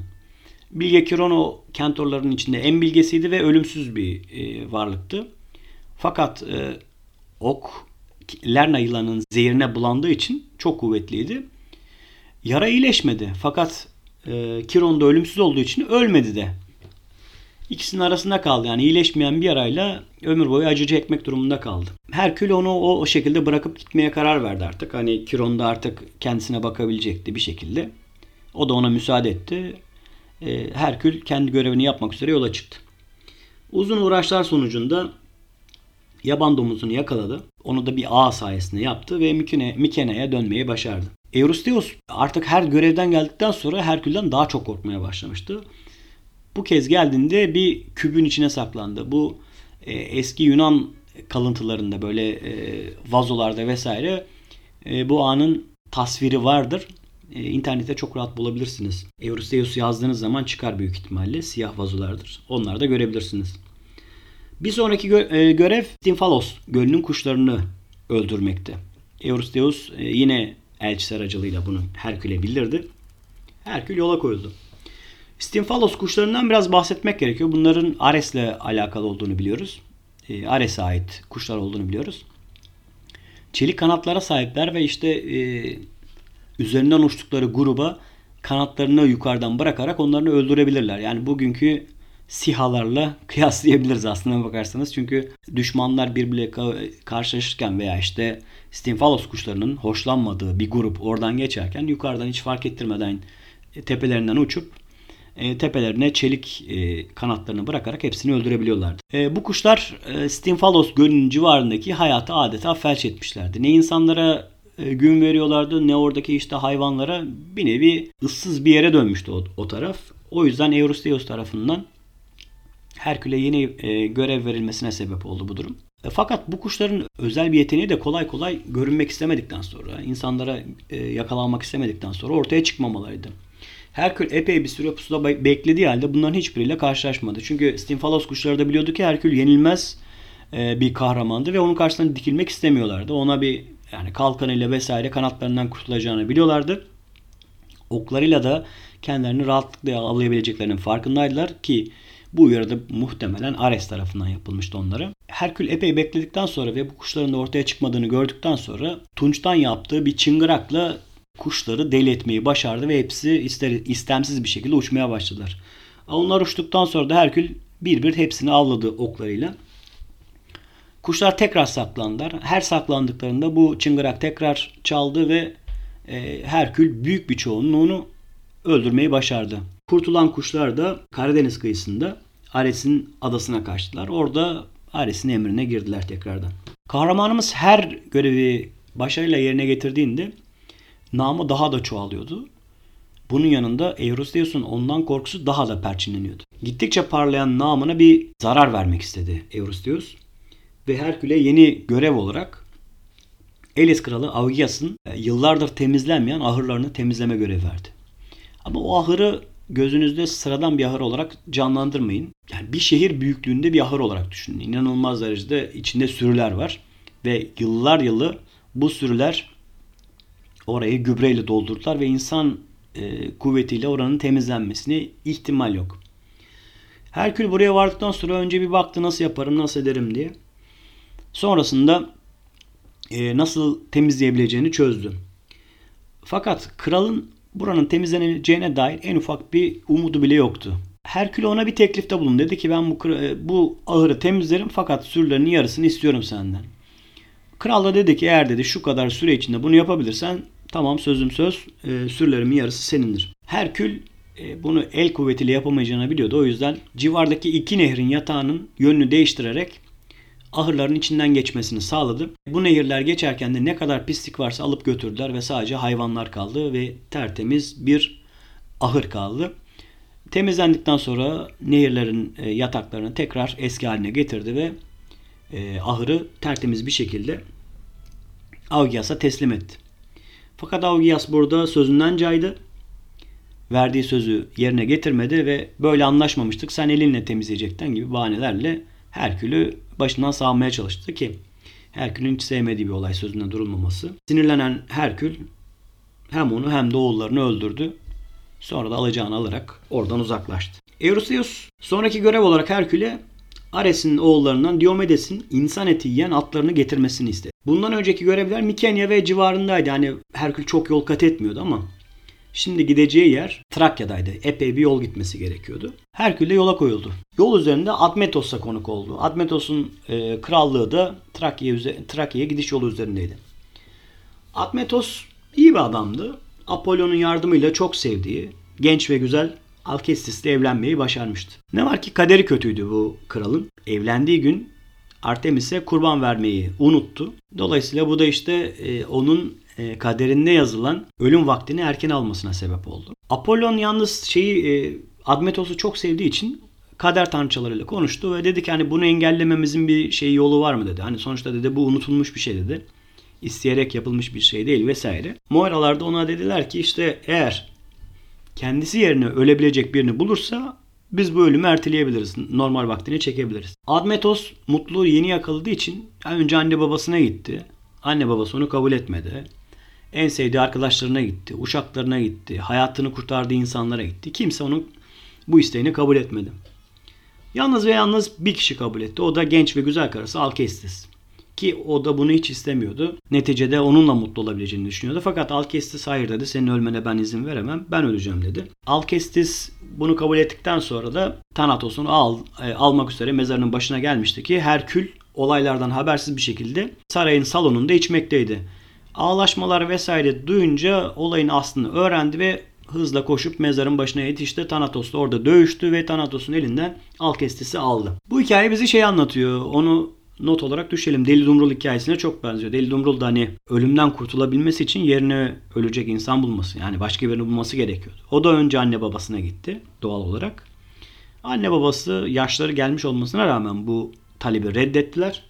Bilge Kiron o kentorların içinde en bilgesiydi ve ölümsüz bir e, varlıktı. Fakat e, ok Lerna yılanın zehirine bulandığı için çok kuvvetliydi. Yara iyileşmedi. Fakat e, Kiron da ölümsüz olduğu için ölmedi de. İkisinin arasında kaldı. Yani iyileşmeyen bir yarayla ömür boyu acı çekmek durumunda kaldı. Herkül onu o, o şekilde bırakıp gitmeye karar verdi artık. Hani Kiron da artık kendisine bakabilecekti bir şekilde. O da ona müsaade etti. E, Herkül kendi görevini yapmak üzere yola çıktı. Uzun uğraşlar sonucunda yaban domuzunu yakaladı. Onu da bir ağ sayesinde yaptı ve Mikene'ye dönmeyi başardı. Eurystheus artık her görevden geldikten sonra Herkül'den daha çok korkmaya başlamıştı. Bu kez geldiğinde bir kübün içine saklandı. Bu e, eski Yunan kalıntılarında böyle e, vazolarda vesaire e, bu anın tasviri vardır. E, internette çok rahat bulabilirsiniz. Eurystheus yazdığınız zaman çıkar büyük ihtimalle. Siyah vazolardır. Onları da görebilirsiniz. Bir sonraki gö- e, görev Stinfalos gölünün kuşlarını öldürmekte. Eurystheus e, yine elçisi aracılığıyla bunu Herkül'e bildirdi. Herkül yola koyuldu. Stinfalos kuşlarından biraz bahsetmek gerekiyor. Bunların Ares'le alakalı olduğunu biliyoruz. E, Ares'e ait kuşlar olduğunu biliyoruz. Çelik kanatlara sahipler ve işte e, üzerinden uçtukları gruba kanatlarını yukarıdan bırakarak onları öldürebilirler. Yani bugünkü sihalarla kıyaslayabiliriz aslına bakarsanız. Çünkü düşmanlar birbirle karşılaşırken veya işte Stinfalos kuşlarının hoşlanmadığı bir grup oradan geçerken yukarıdan hiç fark ettirmeden tepelerinden uçup e, tepelerine çelik e, kanatlarını bırakarak hepsini öldürebiliyorlardı. E, bu kuşlar e, Stinfalos Gölü'nün civarındaki hayatı adeta felç etmişlerdi. Ne insanlara e, gün veriyorlardı ne oradaki işte hayvanlara bir nevi ıssız bir yere dönmüştü o, o taraf. O yüzden Eurystheus tarafından Herkül'e yeni e, görev verilmesine sebep oldu bu durum. E, fakat bu kuşların özel bir yeteneği de kolay kolay görünmek istemedikten sonra, insanlara e, yakalanmak istemedikten sonra ortaya çıkmamalarıydı. Herkül epey bir süre pusuda beklediği halde bunların hiçbiriyle karşılaşmadı. Çünkü Stinfalos kuşları da biliyordu ki Herkül yenilmez e, bir kahramandı ve onun karşısına dikilmek istemiyorlardı. Ona bir yani kalkanıyla vesaire kanatlarından kurtulacağını biliyorlardı. Oklarıyla da kendilerini rahatlıkla avlayabileceklerinin farkındaydılar ki bu uyarı da muhtemelen Ares tarafından yapılmıştı onlara. Herkül epey bekledikten sonra ve bu kuşların da ortaya çıkmadığını gördükten sonra Tunç'tan yaptığı bir çıngırakla kuşları deli etmeyi başardı ve hepsi ister, istemsiz bir şekilde uçmaya başladılar. Onlar uçtuktan sonra da Herkül bir bir hepsini avladı oklarıyla. Kuşlar tekrar saklandılar. Her saklandıklarında bu çıngırak tekrar çaldı ve e, Herkül büyük bir çoğunluğunu öldürmeyi başardı. Kurtulan kuşlar da Karadeniz kıyısında Ares'in adasına kaçtılar. Orada Ares'in emrine girdiler tekrardan. Kahramanımız her görevi başarıyla yerine getirdiğinde namı daha da çoğalıyordu. Bunun yanında Eurystheus'un ondan korkusu daha da perçinleniyordu. Gittikçe parlayan namına bir zarar vermek istedi Eurystheus. Ve Herkül'e yeni görev olarak Elis kralı Augias'ın e, yıllardır temizlenmeyen ahırlarını temizleme görevi verdi. Ama o ahırı gözünüzde sıradan bir ahır olarak canlandırmayın. Yani bir şehir büyüklüğünde bir ahır olarak düşünün. İnanılmaz derecede içinde sürüler var. Ve yıllar yılı bu sürüler orayı gübreyle doldurdular ve insan e, kuvvetiyle oranın temizlenmesine ihtimal yok. Herkül buraya vardıktan sonra önce bir baktı nasıl yaparım, nasıl ederim diye. Sonrasında e, nasıl temizleyebileceğini çözdü. Fakat kralın buranın temizleneceğine dair en ufak bir umudu bile yoktu. Herkül ona bir teklifte bulundu. Dedi ki ben bu, e, bu ahırı temizlerim fakat sürülerin yarısını istiyorum senden. Kral da dedi ki eğer dedi şu kadar süre içinde bunu yapabilirsen tamam sözüm söz e, sürülerimin yarısı senindir. Herkül e, bunu el kuvvetiyle yapamayacağını biliyordu. O yüzden civardaki iki nehrin yatağının yönünü değiştirerek ahırların içinden geçmesini sağladı. Bu nehirler geçerken de ne kadar pislik varsa alıp götürdüler ve sadece hayvanlar kaldı ve tertemiz bir ahır kaldı. Temizlendikten sonra nehirlerin e, yataklarını tekrar eski haline getirdi ve e, ahırı tertemiz bir şekilde Augias'a teslim etti. Fakat Augias burada sözünden caydı. Verdiği sözü yerine getirmedi ve böyle anlaşmamıştık sen elinle temizleyecekten gibi bahanelerle Herkül'ü başından sağmaya çalıştı ki Herkül'ün hiç sevmediği bir olay sözünde durulmaması. Sinirlenen Herkül hem onu hem de oğullarını öldürdü. Sonra da alacağını alarak oradan uzaklaştı. Eurystheus sonraki görev olarak Herkül'e Ares'in oğullarından Diomedes'in insan eti yiyen atlarını getirmesini istedi. Bundan önceki görevler Mikenya ve civarındaydı. Yani Herkül çok yol kat etmiyordu ama Şimdi gideceği yer Trakya'daydı. Epey bir yol gitmesi gerekiyordu. Herkül de yola koyuldu. Yol üzerinde Admetos'a konuk oldu. Admetos'un e, krallığı da Trakya'ya Trakya gidiş yolu üzerindeydi. Admetos iyi bir adamdı. Apollon'un yardımıyla çok sevdiği, genç ve güzel Alkestis'le evlenmeyi başarmıştı. Ne var ki kaderi kötüydü bu kralın. Evlendiği gün Artemis'e kurban vermeyi unuttu. Dolayısıyla bu da işte e, onun kaderinde yazılan ölüm vaktini erken almasına sebep oldu. Apollon yalnız şeyi e, Admetos'u çok sevdiği için kader tanrıçalarıyla konuştu ve dedi ki hani bunu engellememizin bir şey yolu var mı dedi. Hani sonuçta dedi bu unutulmuş bir şey dedi. İsteyerek yapılmış bir şey değil vesaire. Moiralar da ona dediler ki işte eğer kendisi yerine ölebilecek birini bulursa biz bu ölümü erteleyebiliriz. Normal vaktini çekebiliriz. Admetos mutluluğu yeni yakaladığı için önce anne babasına gitti. Anne babası onu kabul etmedi. En sevdiği arkadaşlarına gitti, uşaklarına gitti, hayatını kurtardığı insanlara gitti. Kimse onun bu isteğini kabul etmedi. Yalnız ve yalnız bir kişi kabul etti. O da genç ve güzel karısı Alkestis. Ki o da bunu hiç istemiyordu. Neticede onunla mutlu olabileceğini düşünüyordu. Fakat Alkestis hayır dedi. Senin ölmene ben izin veremem. Ben öleceğim dedi. Alkestis bunu kabul ettikten sonra da Thanatos'un al, e, almak üzere mezarının başına gelmişti ki Herkül olaylardan habersiz bir şekilde sarayın salonunda içmekteydi. Ağlaşmalar vesaire duyunca olayın aslını öğrendi ve hızla koşup mezarın başına yetişti. Thanatos da orada dövüştü ve Thanatos'un elinden Alkestis'i aldı. Bu hikaye bizi şey anlatıyor. Onu not olarak düşelim. Deli Dumrul hikayesine çok benziyor. Deli Dumrul da hani ölümden kurtulabilmesi için yerine ölecek insan bulması yani başka birini bulması gerekiyordu. O da önce anne babasına gitti doğal olarak. Anne babası yaşları gelmiş olmasına rağmen bu talebi reddettiler.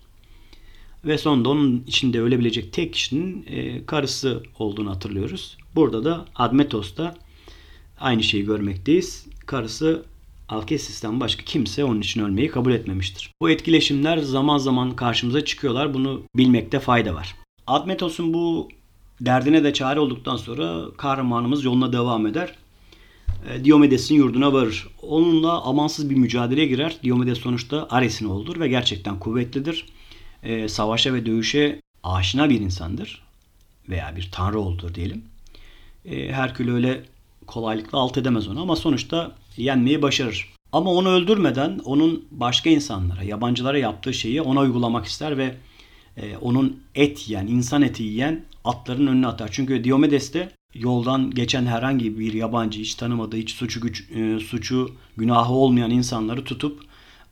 Ve sonunda onun içinde ölebilecek tek kişinin e, karısı olduğunu hatırlıyoruz. Burada da Admetos'ta aynı şeyi görmekteyiz. Karısı Alkesis'ten başka kimse onun için ölmeyi kabul etmemiştir. Bu etkileşimler zaman zaman karşımıza çıkıyorlar. Bunu bilmekte fayda var. Admetos'un bu derdine de çare olduktan sonra kahramanımız yoluna devam eder. E, Diomedes'in yurduna varır. Onunla amansız bir mücadeleye girer. Diomedes sonuçta Ares'in oğludur ve gerçekten kuvvetlidir. E, savaşa ve dövüşe aşina bir insandır. Veya bir tanrı olduğu diyelim. E, Herkül öyle kolaylıkla alt edemez onu ama sonuçta yenmeyi başarır. Ama onu öldürmeden onun başka insanlara, yabancılara yaptığı şeyi ona uygulamak ister ve e, onun et yiyen, insan eti yiyen atların önüne atar. Çünkü Diomedes de yoldan geçen herhangi bir yabancı, hiç tanımadığı, hiç suçu, güç, e, suçu günahı olmayan insanları tutup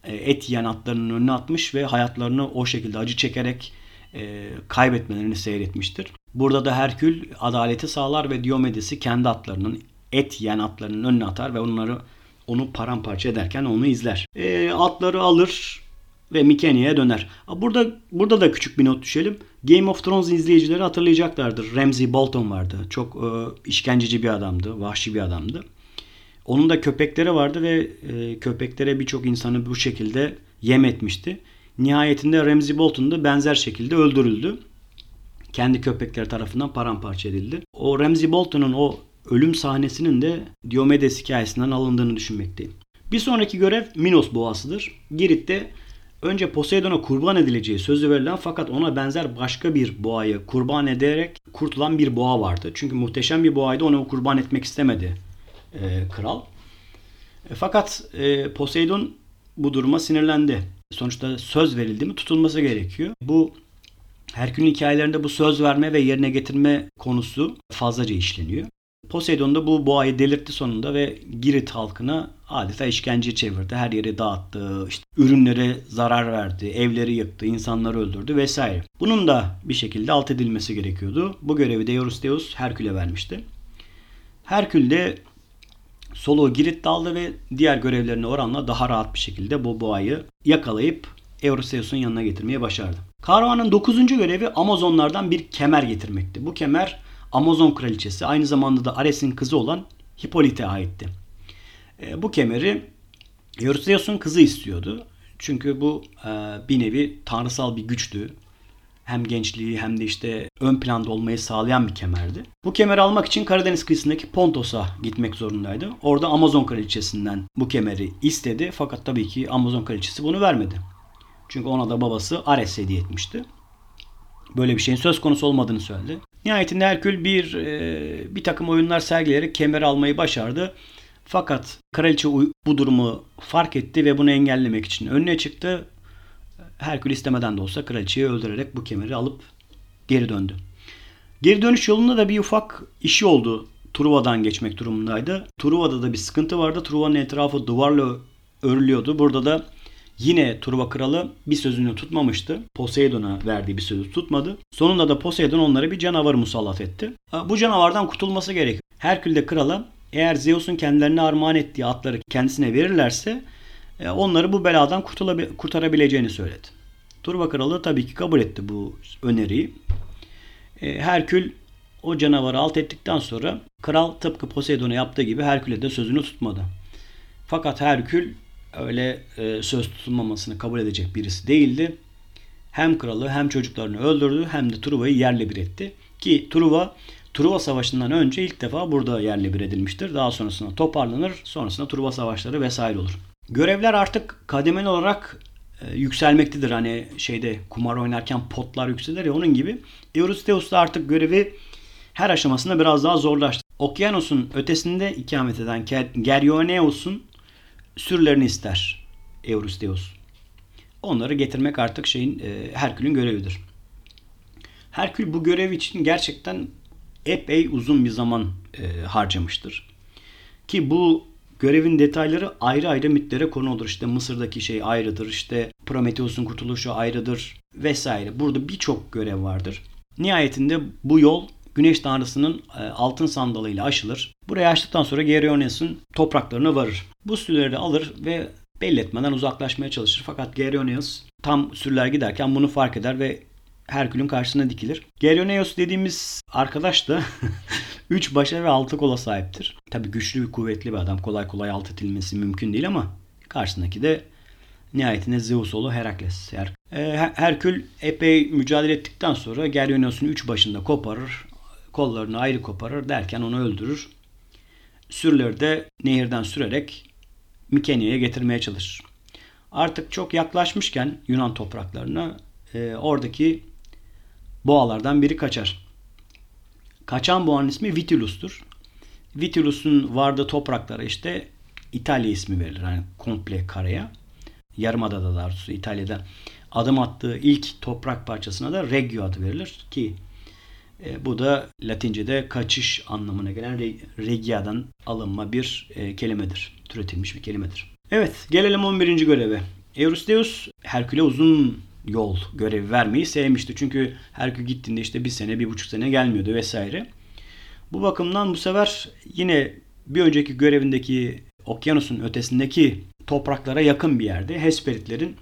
et yiyen atlarının önüne atmış ve hayatlarını o şekilde acı çekerek e, kaybetmelerini seyretmiştir. Burada da Herkül adaleti sağlar ve Diomedes'i kendi atlarının et yiyen atlarının önüne atar ve onları onu paramparça ederken onu izler. E, atları alır ve Mykene'ye döner. Burada burada da küçük bir not düşelim. Game of Thrones izleyicileri hatırlayacaklardır. Ramsay Bolton vardı. Çok e, işkenceci bir adamdı, vahşi bir adamdı. Onun da köpekleri vardı ve e, köpeklere birçok insanı bu şekilde yem etmişti. Nihayetinde Ramsay Bolton da benzer şekilde öldürüldü. Kendi köpekleri tarafından paramparça edildi. O Ramsay Bolton'un o ölüm sahnesinin de Diomedes hikayesinden alındığını düşünmekteyim. Bir sonraki görev Minos boğasıdır. Girit'te önce Poseidon'a kurban edileceği sözü verilen fakat ona benzer başka bir boğayı kurban ederek kurtulan bir boğa vardı. Çünkü muhteşem bir boğaydı onu kurban etmek istemedi e, kral. E, fakat e, Poseidon bu duruma sinirlendi. Sonuçta söz verildi mi tutulması gerekiyor. Bu Herkül'ün hikayelerinde bu söz verme ve yerine getirme konusu fazlaca işleniyor. Poseidon da bu boğayı delirtti sonunda ve Girit halkına adeta işkence çevirdi. Her yeri dağıttı, işte ürünlere zarar verdi, evleri yıktı, insanları öldürdü vesaire. Bunun da bir şekilde alt edilmesi gerekiyordu. Bu görevi de Eurystheus Herkül'e vermişti. Herkül de soluğu Girit daldı ve diğer görevlerine oranla daha rahat bir şekilde bu boğayı yakalayıp Eurystheus'un yanına getirmeye başardı. Kahramanın 9. görevi Amazonlardan bir kemer getirmekti. Bu kemer Amazon kraliçesi aynı zamanda da Ares'in kızı olan Hippolyte'e aitti. E, bu kemeri Eurystheus'un kızı istiyordu. Çünkü bu e, bir nevi tanrısal bir güçtü. Hem gençliği hem de işte ön planda olmayı sağlayan bir kemerdi. Bu kemeri almak için Karadeniz kıyısındaki Pontos'a gitmek zorundaydı. Orada Amazon kraliçesinden bu kemeri istedi. Fakat tabii ki Amazon kraliçesi bunu vermedi. Çünkü ona da babası Ares hediye etmişti. Böyle bir şeyin söz konusu olmadığını söyledi. Nihayetinde Herkül bir e, bir takım oyunlar sergileyerek kemer almayı başardı. Fakat kraliçe bu durumu fark etti ve bunu engellemek için önüne çıktı. Herkül istemeden de olsa kraliçeyi öldürerek bu kemeri alıp geri döndü. Geri dönüş yolunda da bir ufak işi oldu. Truva'dan geçmek durumundaydı. Truva'da da bir sıkıntı vardı. Truva'nın etrafı duvarla örülüyordu. Burada da Yine Truva kralı bir sözünü tutmamıştı. Poseidon'a verdiği bir sözü tutmadı. Sonunda da Poseidon onlara bir canavar musallat etti. Bu canavardan kurtulması gerekiyor. Herkül de krala eğer Zeus'un kendilerine armağan ettiği atları kendisine verirlerse onları bu beladan kurtarabileceğini söyledi. Turba kralı tabii ki kabul etti bu öneriyi. E, Herkül o canavarı alt ettikten sonra kral tıpkı Poseidon'a yaptığı gibi Herkül'e de sözünü tutmadı. Fakat Herkül öyle e, söz tutulmamasını kabul edecek birisi değildi. Hem kralı hem çocuklarını öldürdü hem de Truva'yı yerle bir etti. Ki Truva Truva Savaşı'ndan önce ilk defa burada yerle bir edilmiştir. Daha sonrasında toparlanır. Sonrasında Truva Savaşları vesaire olur. Görevler artık kademeli olarak e, yükselmektedir. Hani şeyde kumar oynarken potlar yükselir ya onun gibi. Eurystheus da artık görevi her aşamasında biraz daha zorlaştı. Okyanus'un ötesinde ikamet eden Geryoneos'un sürülerini ister Eurystheus. Onları getirmek artık şeyin e, Herkül'ün görevidir. Herkül bu görev için gerçekten epey uzun bir zaman e, harcamıştır. Ki bu görevin detayları ayrı ayrı mitlere konu olur. İşte Mısır'daki şey ayrıdır, işte Prometheus'un kurtuluşu ayrıdır vesaire. Burada birçok görev vardır. Nihayetinde bu yol Güneş Tanrısı'nın e, altın sandalıyla aşılır. Buraya açtıktan sonra Geryones'in topraklarına varır. Bu sürüleri alır ve belli etmeden uzaklaşmaya çalışır. Fakat Geryoneus tam sürüler giderken bunu fark eder ve Herkül'ün karşısına dikilir. Geryoneos dediğimiz arkadaş da 3 başa ve 6 kola sahiptir. Tabi güçlü ve kuvvetli bir adam. Kolay kolay alt edilmesi mümkün değil ama karşısındaki de nihayetinde Zeus oğlu Herakles. Her, e, Herkül epey mücadele ettikten sonra Geryoneos'un 3 başında koparır. Kollarını ayrı koparır derken onu öldürür. Sürüleri de nehirden sürerek Mikenya'ya getirmeye çalışır. Artık çok yaklaşmışken Yunan topraklarına e, oradaki boğalardan biri kaçar. Kaçan boğanın ismi Vitilus'tur. Vitilus'un vardığı topraklara işte İtalya ismi verilir. Yani komple karaya. Yarımadada da doğrusu İtalya'da adım attığı ilk toprak parçasına da Regio adı verilir ki e, bu da Latince'de kaçış anlamına gelen Regia'dan alınma bir e, kelimedir. Türetilmiş bir kelimedir. Evet gelelim 11. göreve. Eurystheus Herkül'e uzun yol görevi vermeyi sevmişti. Çünkü Herkül gittiğinde işte bir sene, bir buçuk sene gelmiyordu vesaire. Bu bakımdan bu sefer yine bir önceki görevindeki okyanusun ötesindeki topraklara yakın bir yerde Hesperitlerin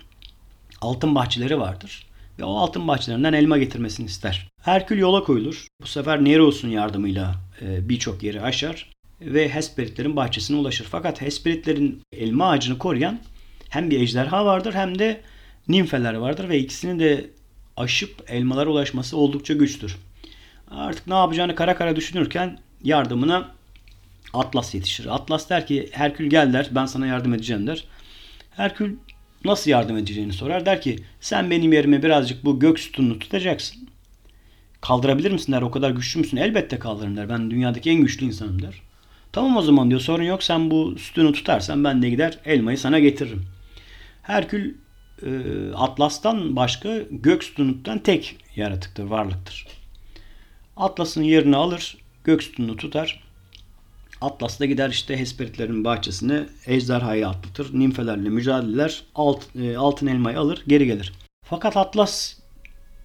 altın bahçeleri vardır. Ve o altın bahçelerinden elma getirmesini ister. Herkül yola koyulur. Bu sefer Nereus'un yardımıyla e, birçok yeri aşar ve Hesperitlerin bahçesine ulaşır. Fakat Hesperitlerin elma ağacını koruyan hem bir ejderha vardır hem de nimfeler vardır ve ikisini de aşıp elmalara ulaşması oldukça güçtür. Artık ne yapacağını kara kara düşünürken yardımına Atlas yetişir. Atlas der ki Herkül gel der ben sana yardım edeceğim der. Herkül nasıl yardım edeceğini sorar. Der ki sen benim yerime birazcık bu gök sütununu tutacaksın. Kaldırabilir misin der o kadar güçlü müsün? Elbette kaldırırım der. Ben dünyadaki en güçlü insanım der. Tamam o zaman diyor sorun yok sen bu sütunu tutarsan ben de gider elmayı sana getiririm. Herkül Atlas'tan başka gök sütunluktan tek yaratıktır, varlıktır. Atlas'ın yerini alır, gök sütununu tutar. Atlas da gider işte Hesperitlerin bahçesine ejderhayı atlatır. Nimfelerle mücadeleler. Alt, e, altın elmayı alır geri gelir. Fakat Atlas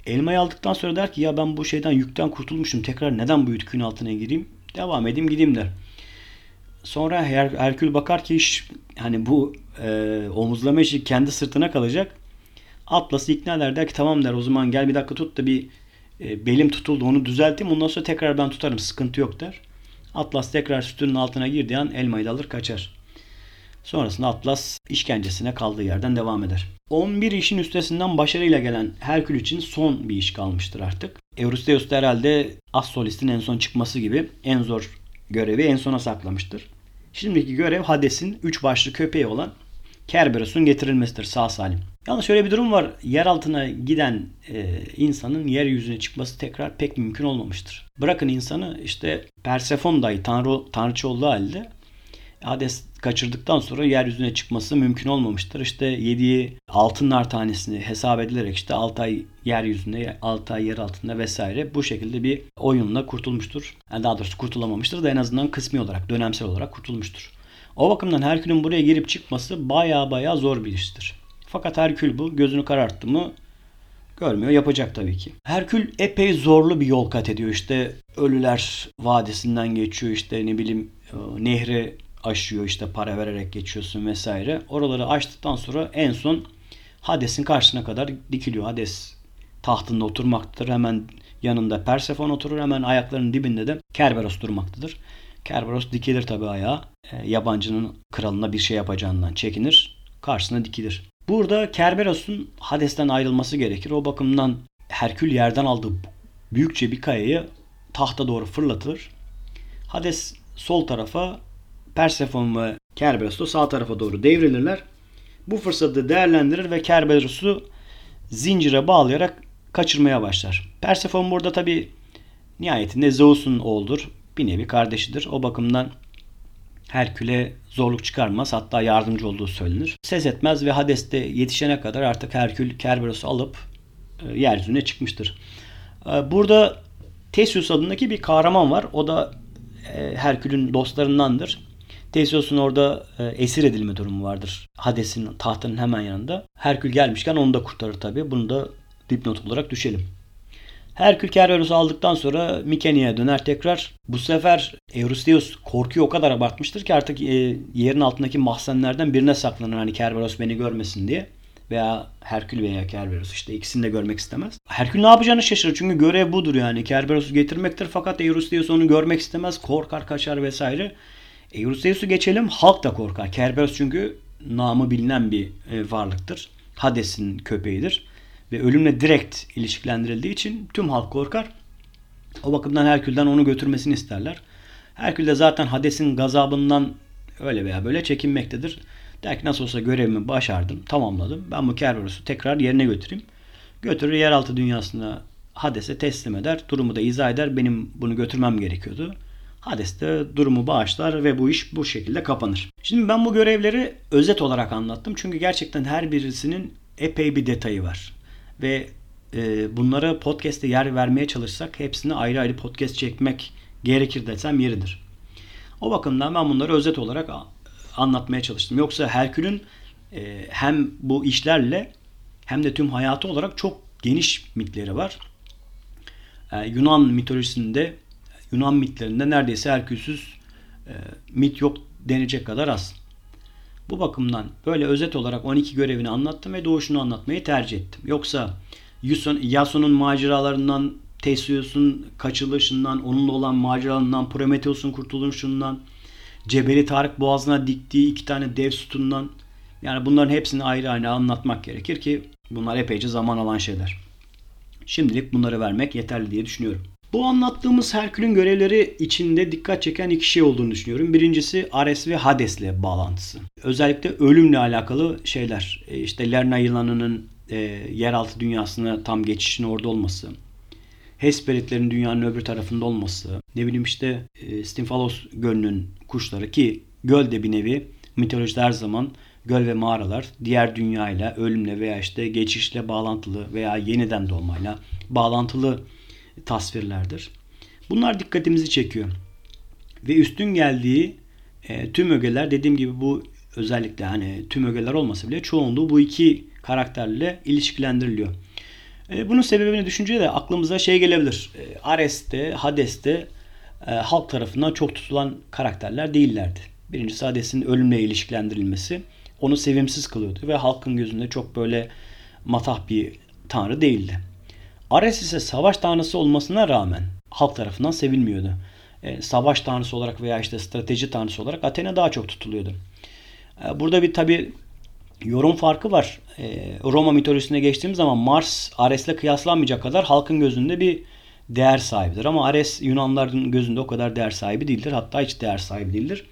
elmayı aldıktan sonra der ki ya ben bu şeyden yükten kurtulmuşum. Tekrar neden bu yükün altına gireyim? Devam edeyim gideyim der. Sonra Her Herkül bakar ki iş hani bu e, omuzlama işi kendi sırtına kalacak. Atlas'ı ikna eder der ki tamam der o zaman gel bir dakika tut da bir e, belim tutuldu onu düzelteyim ondan sonra tekrar ben tutarım sıkıntı yok der. Atlas tekrar sütunun altına girdiği an elmayı da alır kaçar. Sonrasında Atlas işkencesine kaldığı yerden devam eder. 11 işin üstesinden başarıyla gelen Herkül için son bir iş kalmıştır artık. Eurystheus da herhalde Assolist'in en son çıkması gibi en zor görevi en sona saklamıştır. Şimdiki görev Hades'in 3 başlı köpeği olan Kerberos'un getirilmesidir sağ salim. Yalnız şöyle bir durum var. Yer altına giden e, insanın yeryüzüne çıkması tekrar pek mümkün olmamıştır. Bırakın insanı işte Persefon tanrı, tanrıçı olduğu halde Hades kaçırdıktan sonra yeryüzüne çıkması mümkün olmamıştır. İşte yediği altınlar tanesini hesap edilerek işte 6 ay yeryüzünde, 6 ay yer altında vesaire bu şekilde bir oyunla kurtulmuştur. Yani daha doğrusu kurtulamamıştır da en azından kısmi olarak, dönemsel olarak kurtulmuştur. O bakımdan Herkül'ün buraya girip çıkması baya baya zor bir iştir. Fakat Herkül bu gözünü kararttı mı görmüyor. Yapacak tabii ki. Herkül epey zorlu bir yol kat ediyor. İşte Ölüler Vadisi'nden geçiyor. İşte ne bileyim e, nehre aşıyor. işte para vererek geçiyorsun vesaire. Oraları açtıktan sonra en son Hades'in karşısına kadar dikiliyor. Hades tahtında oturmaktadır. Hemen yanında Persefon oturur. Hemen ayaklarının dibinde de Kerberos durmaktadır. Kerberos dikilir tabii ayağa. E, yabancının kralına bir şey yapacağından çekinir. Karşısına dikilir. Burada Kerberos'un Hades'ten ayrılması gerekir. O bakımdan Herkül yerden aldığı büyükçe bir kayayı tahta doğru fırlatır. Hades sol tarafa, Persefon ve Kerberos da sağ tarafa doğru devrilirler. bu fırsatı değerlendirir ve Kerberos'u zincire bağlayarak kaçırmaya başlar. Persephone burada tabi nihayetinde Zeus'un oğludur. Bir nevi kardeşidir. O bakımdan Herkül'e zorluk çıkarmaz. Hatta yardımcı olduğu söylenir. Ses etmez ve Hades'te yetişene kadar artık Herkül Kerberos'u alıp e, yeryüzüne çıkmıştır. E, burada Theseus adındaki bir kahraman var. O da e, Herkül'ün dostlarındandır. Theseus'un orada esir edilme durumu vardır. Hades'in tahtının hemen yanında. Herkül gelmişken onu da kurtarır tabi. Bunu da dipnot olarak düşelim. Herkül Kerberos'u aldıktan sonra Mikene'ye döner tekrar. Bu sefer Eurystheus korkuyu o kadar abartmıştır ki artık e, yerin altındaki mahzenlerden birine saklanır. Hani Kerberos beni görmesin diye. Veya Herkül veya Kerberos işte ikisini de görmek istemez. Herkül ne yapacağını şaşırır çünkü görev budur yani. Kerberos'u getirmektir fakat Eurystheus onu görmek istemez. Korkar kaçar vesaire. Eurystheus'u geçelim halk da korkar. Kerberos çünkü namı bilinen bir e, varlıktır. Hades'in köpeğidir ve ölümle direkt ilişkilendirildiği için tüm halk korkar. O bakımdan Herkül'den onu götürmesini isterler. Herkül de zaten Hades'in gazabından öyle veya böyle çekinmektedir. Der ki nasıl olsa görevimi başardım, tamamladım. Ben bu Kerberos'u tekrar yerine götüreyim. Götürür yeraltı dünyasına Hades'e teslim eder. Durumu da izah eder. Benim bunu götürmem gerekiyordu. Hades de durumu bağışlar ve bu iş bu şekilde kapanır. Şimdi ben bu görevleri özet olarak anlattım. Çünkü gerçekten her birisinin epey bir detayı var ve e, bunlara podcast'te yer vermeye çalışsak hepsini ayrı ayrı podcast çekmek gerekir desem yeridir. O bakımdan ben bunları özet olarak anlatmaya çalıştım. Yoksa Herkül'ün e, hem bu işlerle hem de tüm hayatı olarak çok geniş mitleri var. E, Yunan mitolojisinde, Yunan mitlerinde neredeyse Herkülsüz e, mit yok denecek kadar az. Bu bakımdan böyle özet olarak 12 görevini anlattım ve doğuşunu anlatmayı tercih ettim. Yoksa Yason'un maceralarından, Theseus'un kaçılışından, onunla olan maceralarından, Prometheus'un kurtuluşundan, Cebeli Tarık boğazına diktiği iki tane dev sütundan yani bunların hepsini ayrı ayrı anlatmak gerekir ki bunlar epeyce zaman alan şeyler. Şimdilik bunları vermek yeterli diye düşünüyorum. Bu anlattığımız Herkül'ün görevleri içinde dikkat çeken iki şey olduğunu düşünüyorum. Birincisi Ares ve Hades'le bağlantısı. Özellikle ölümle alakalı şeyler. E, işte Lerna yılanının e, yeraltı dünyasına tam geçişin orada olması. Hesperitlerin dünyanın öbür tarafında olması. Ne bileyim işte e, Stinfalos gölünün kuşları ki göl de bir nevi mitolojide her zaman göl ve mağaralar diğer dünyayla, ölümle veya işte geçişle bağlantılı veya yeniden doğmayla bağlantılı tasvirlerdir. Bunlar dikkatimizi çekiyor. Ve üstün geldiği e, tüm ögeler dediğim gibi bu özellikle hani tüm ögeler olmasa bile çoğunluğu bu iki karakterle ilişkilendiriliyor. E, bunun sebebini düşünce de aklımıza şey gelebilir. E, Ares'te, Hades'te e, halk tarafından çok tutulan karakterler değillerdi. Birincisi Hades'in ölümle ilişkilendirilmesi onu sevimsiz kılıyordu ve halkın gözünde çok böyle matah bir tanrı değildi. Ares ise savaş tanrısı olmasına rağmen halk tarafından sevilmiyordu. E, savaş tanrısı olarak veya işte strateji tanrısı olarak Athena daha çok tutuluyordu. E, burada bir tabi yorum farkı var. E, Roma mitolojisine geçtiğimiz zaman Mars Ares'le kıyaslanmayacak kadar halkın gözünde bir değer sahibidir. Ama Ares Yunanların gözünde o kadar değer sahibi değildir. Hatta hiç değer sahibi değildir.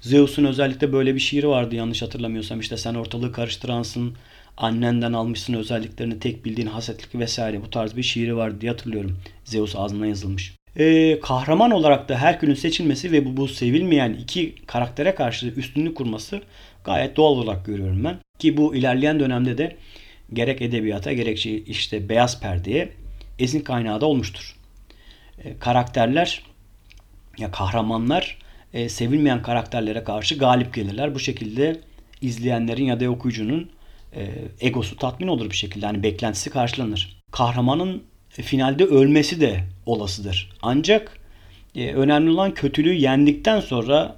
Zeus'un özellikle böyle bir şiiri vardı yanlış hatırlamıyorsam. İşte sen ortalığı karıştıransın, annenden almışsın özelliklerini tek bildiğin hasetlik vesaire bu tarz bir şiiri var diye hatırlıyorum. Zeus ağzına yazılmış. Ee, kahraman olarak da Herkül'ün seçilmesi ve bu, bu sevilmeyen iki karaktere karşı üstünlük kurması gayet doğal olarak görüyorum ben. Ki bu ilerleyen dönemde de gerek edebiyata gerekçe işte beyaz perdeye esin kaynağı da olmuştur. Ee, karakterler ya kahramanlar e, sevilmeyen karakterlere karşı galip gelirler. Bu şekilde izleyenlerin ya da okuyucunun e, egosu tatmin olur bir şekilde. Yani beklentisi karşılanır. Kahramanın finalde ölmesi de olasıdır. Ancak e, önemli olan kötülüğü yendikten sonra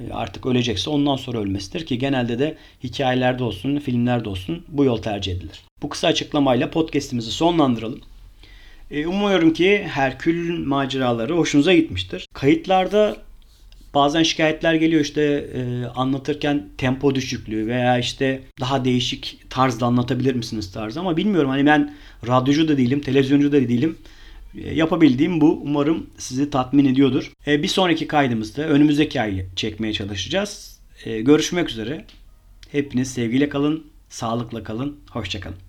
e, artık ölecekse ondan sonra ölmesidir ki genelde de hikayelerde olsun, filmlerde olsun bu yol tercih edilir. Bu kısa açıklamayla podcast'imizi sonlandıralım. E, umuyorum ki Herkül maceraları hoşunuza gitmiştir. Kayıtlarda Bazen şikayetler geliyor işte e, anlatırken tempo düşüklüğü veya işte daha değişik tarzda anlatabilir misiniz tarzı ama bilmiyorum hani ben radyocu da değilim, televizyoncu da değilim. E, yapabildiğim bu. Umarım sizi tatmin ediyordur. E, bir sonraki kaydımızda önümüzdeki ay çekmeye çalışacağız. E, görüşmek üzere. Hepiniz sevgiyle kalın, sağlıkla kalın, hoşçakalın.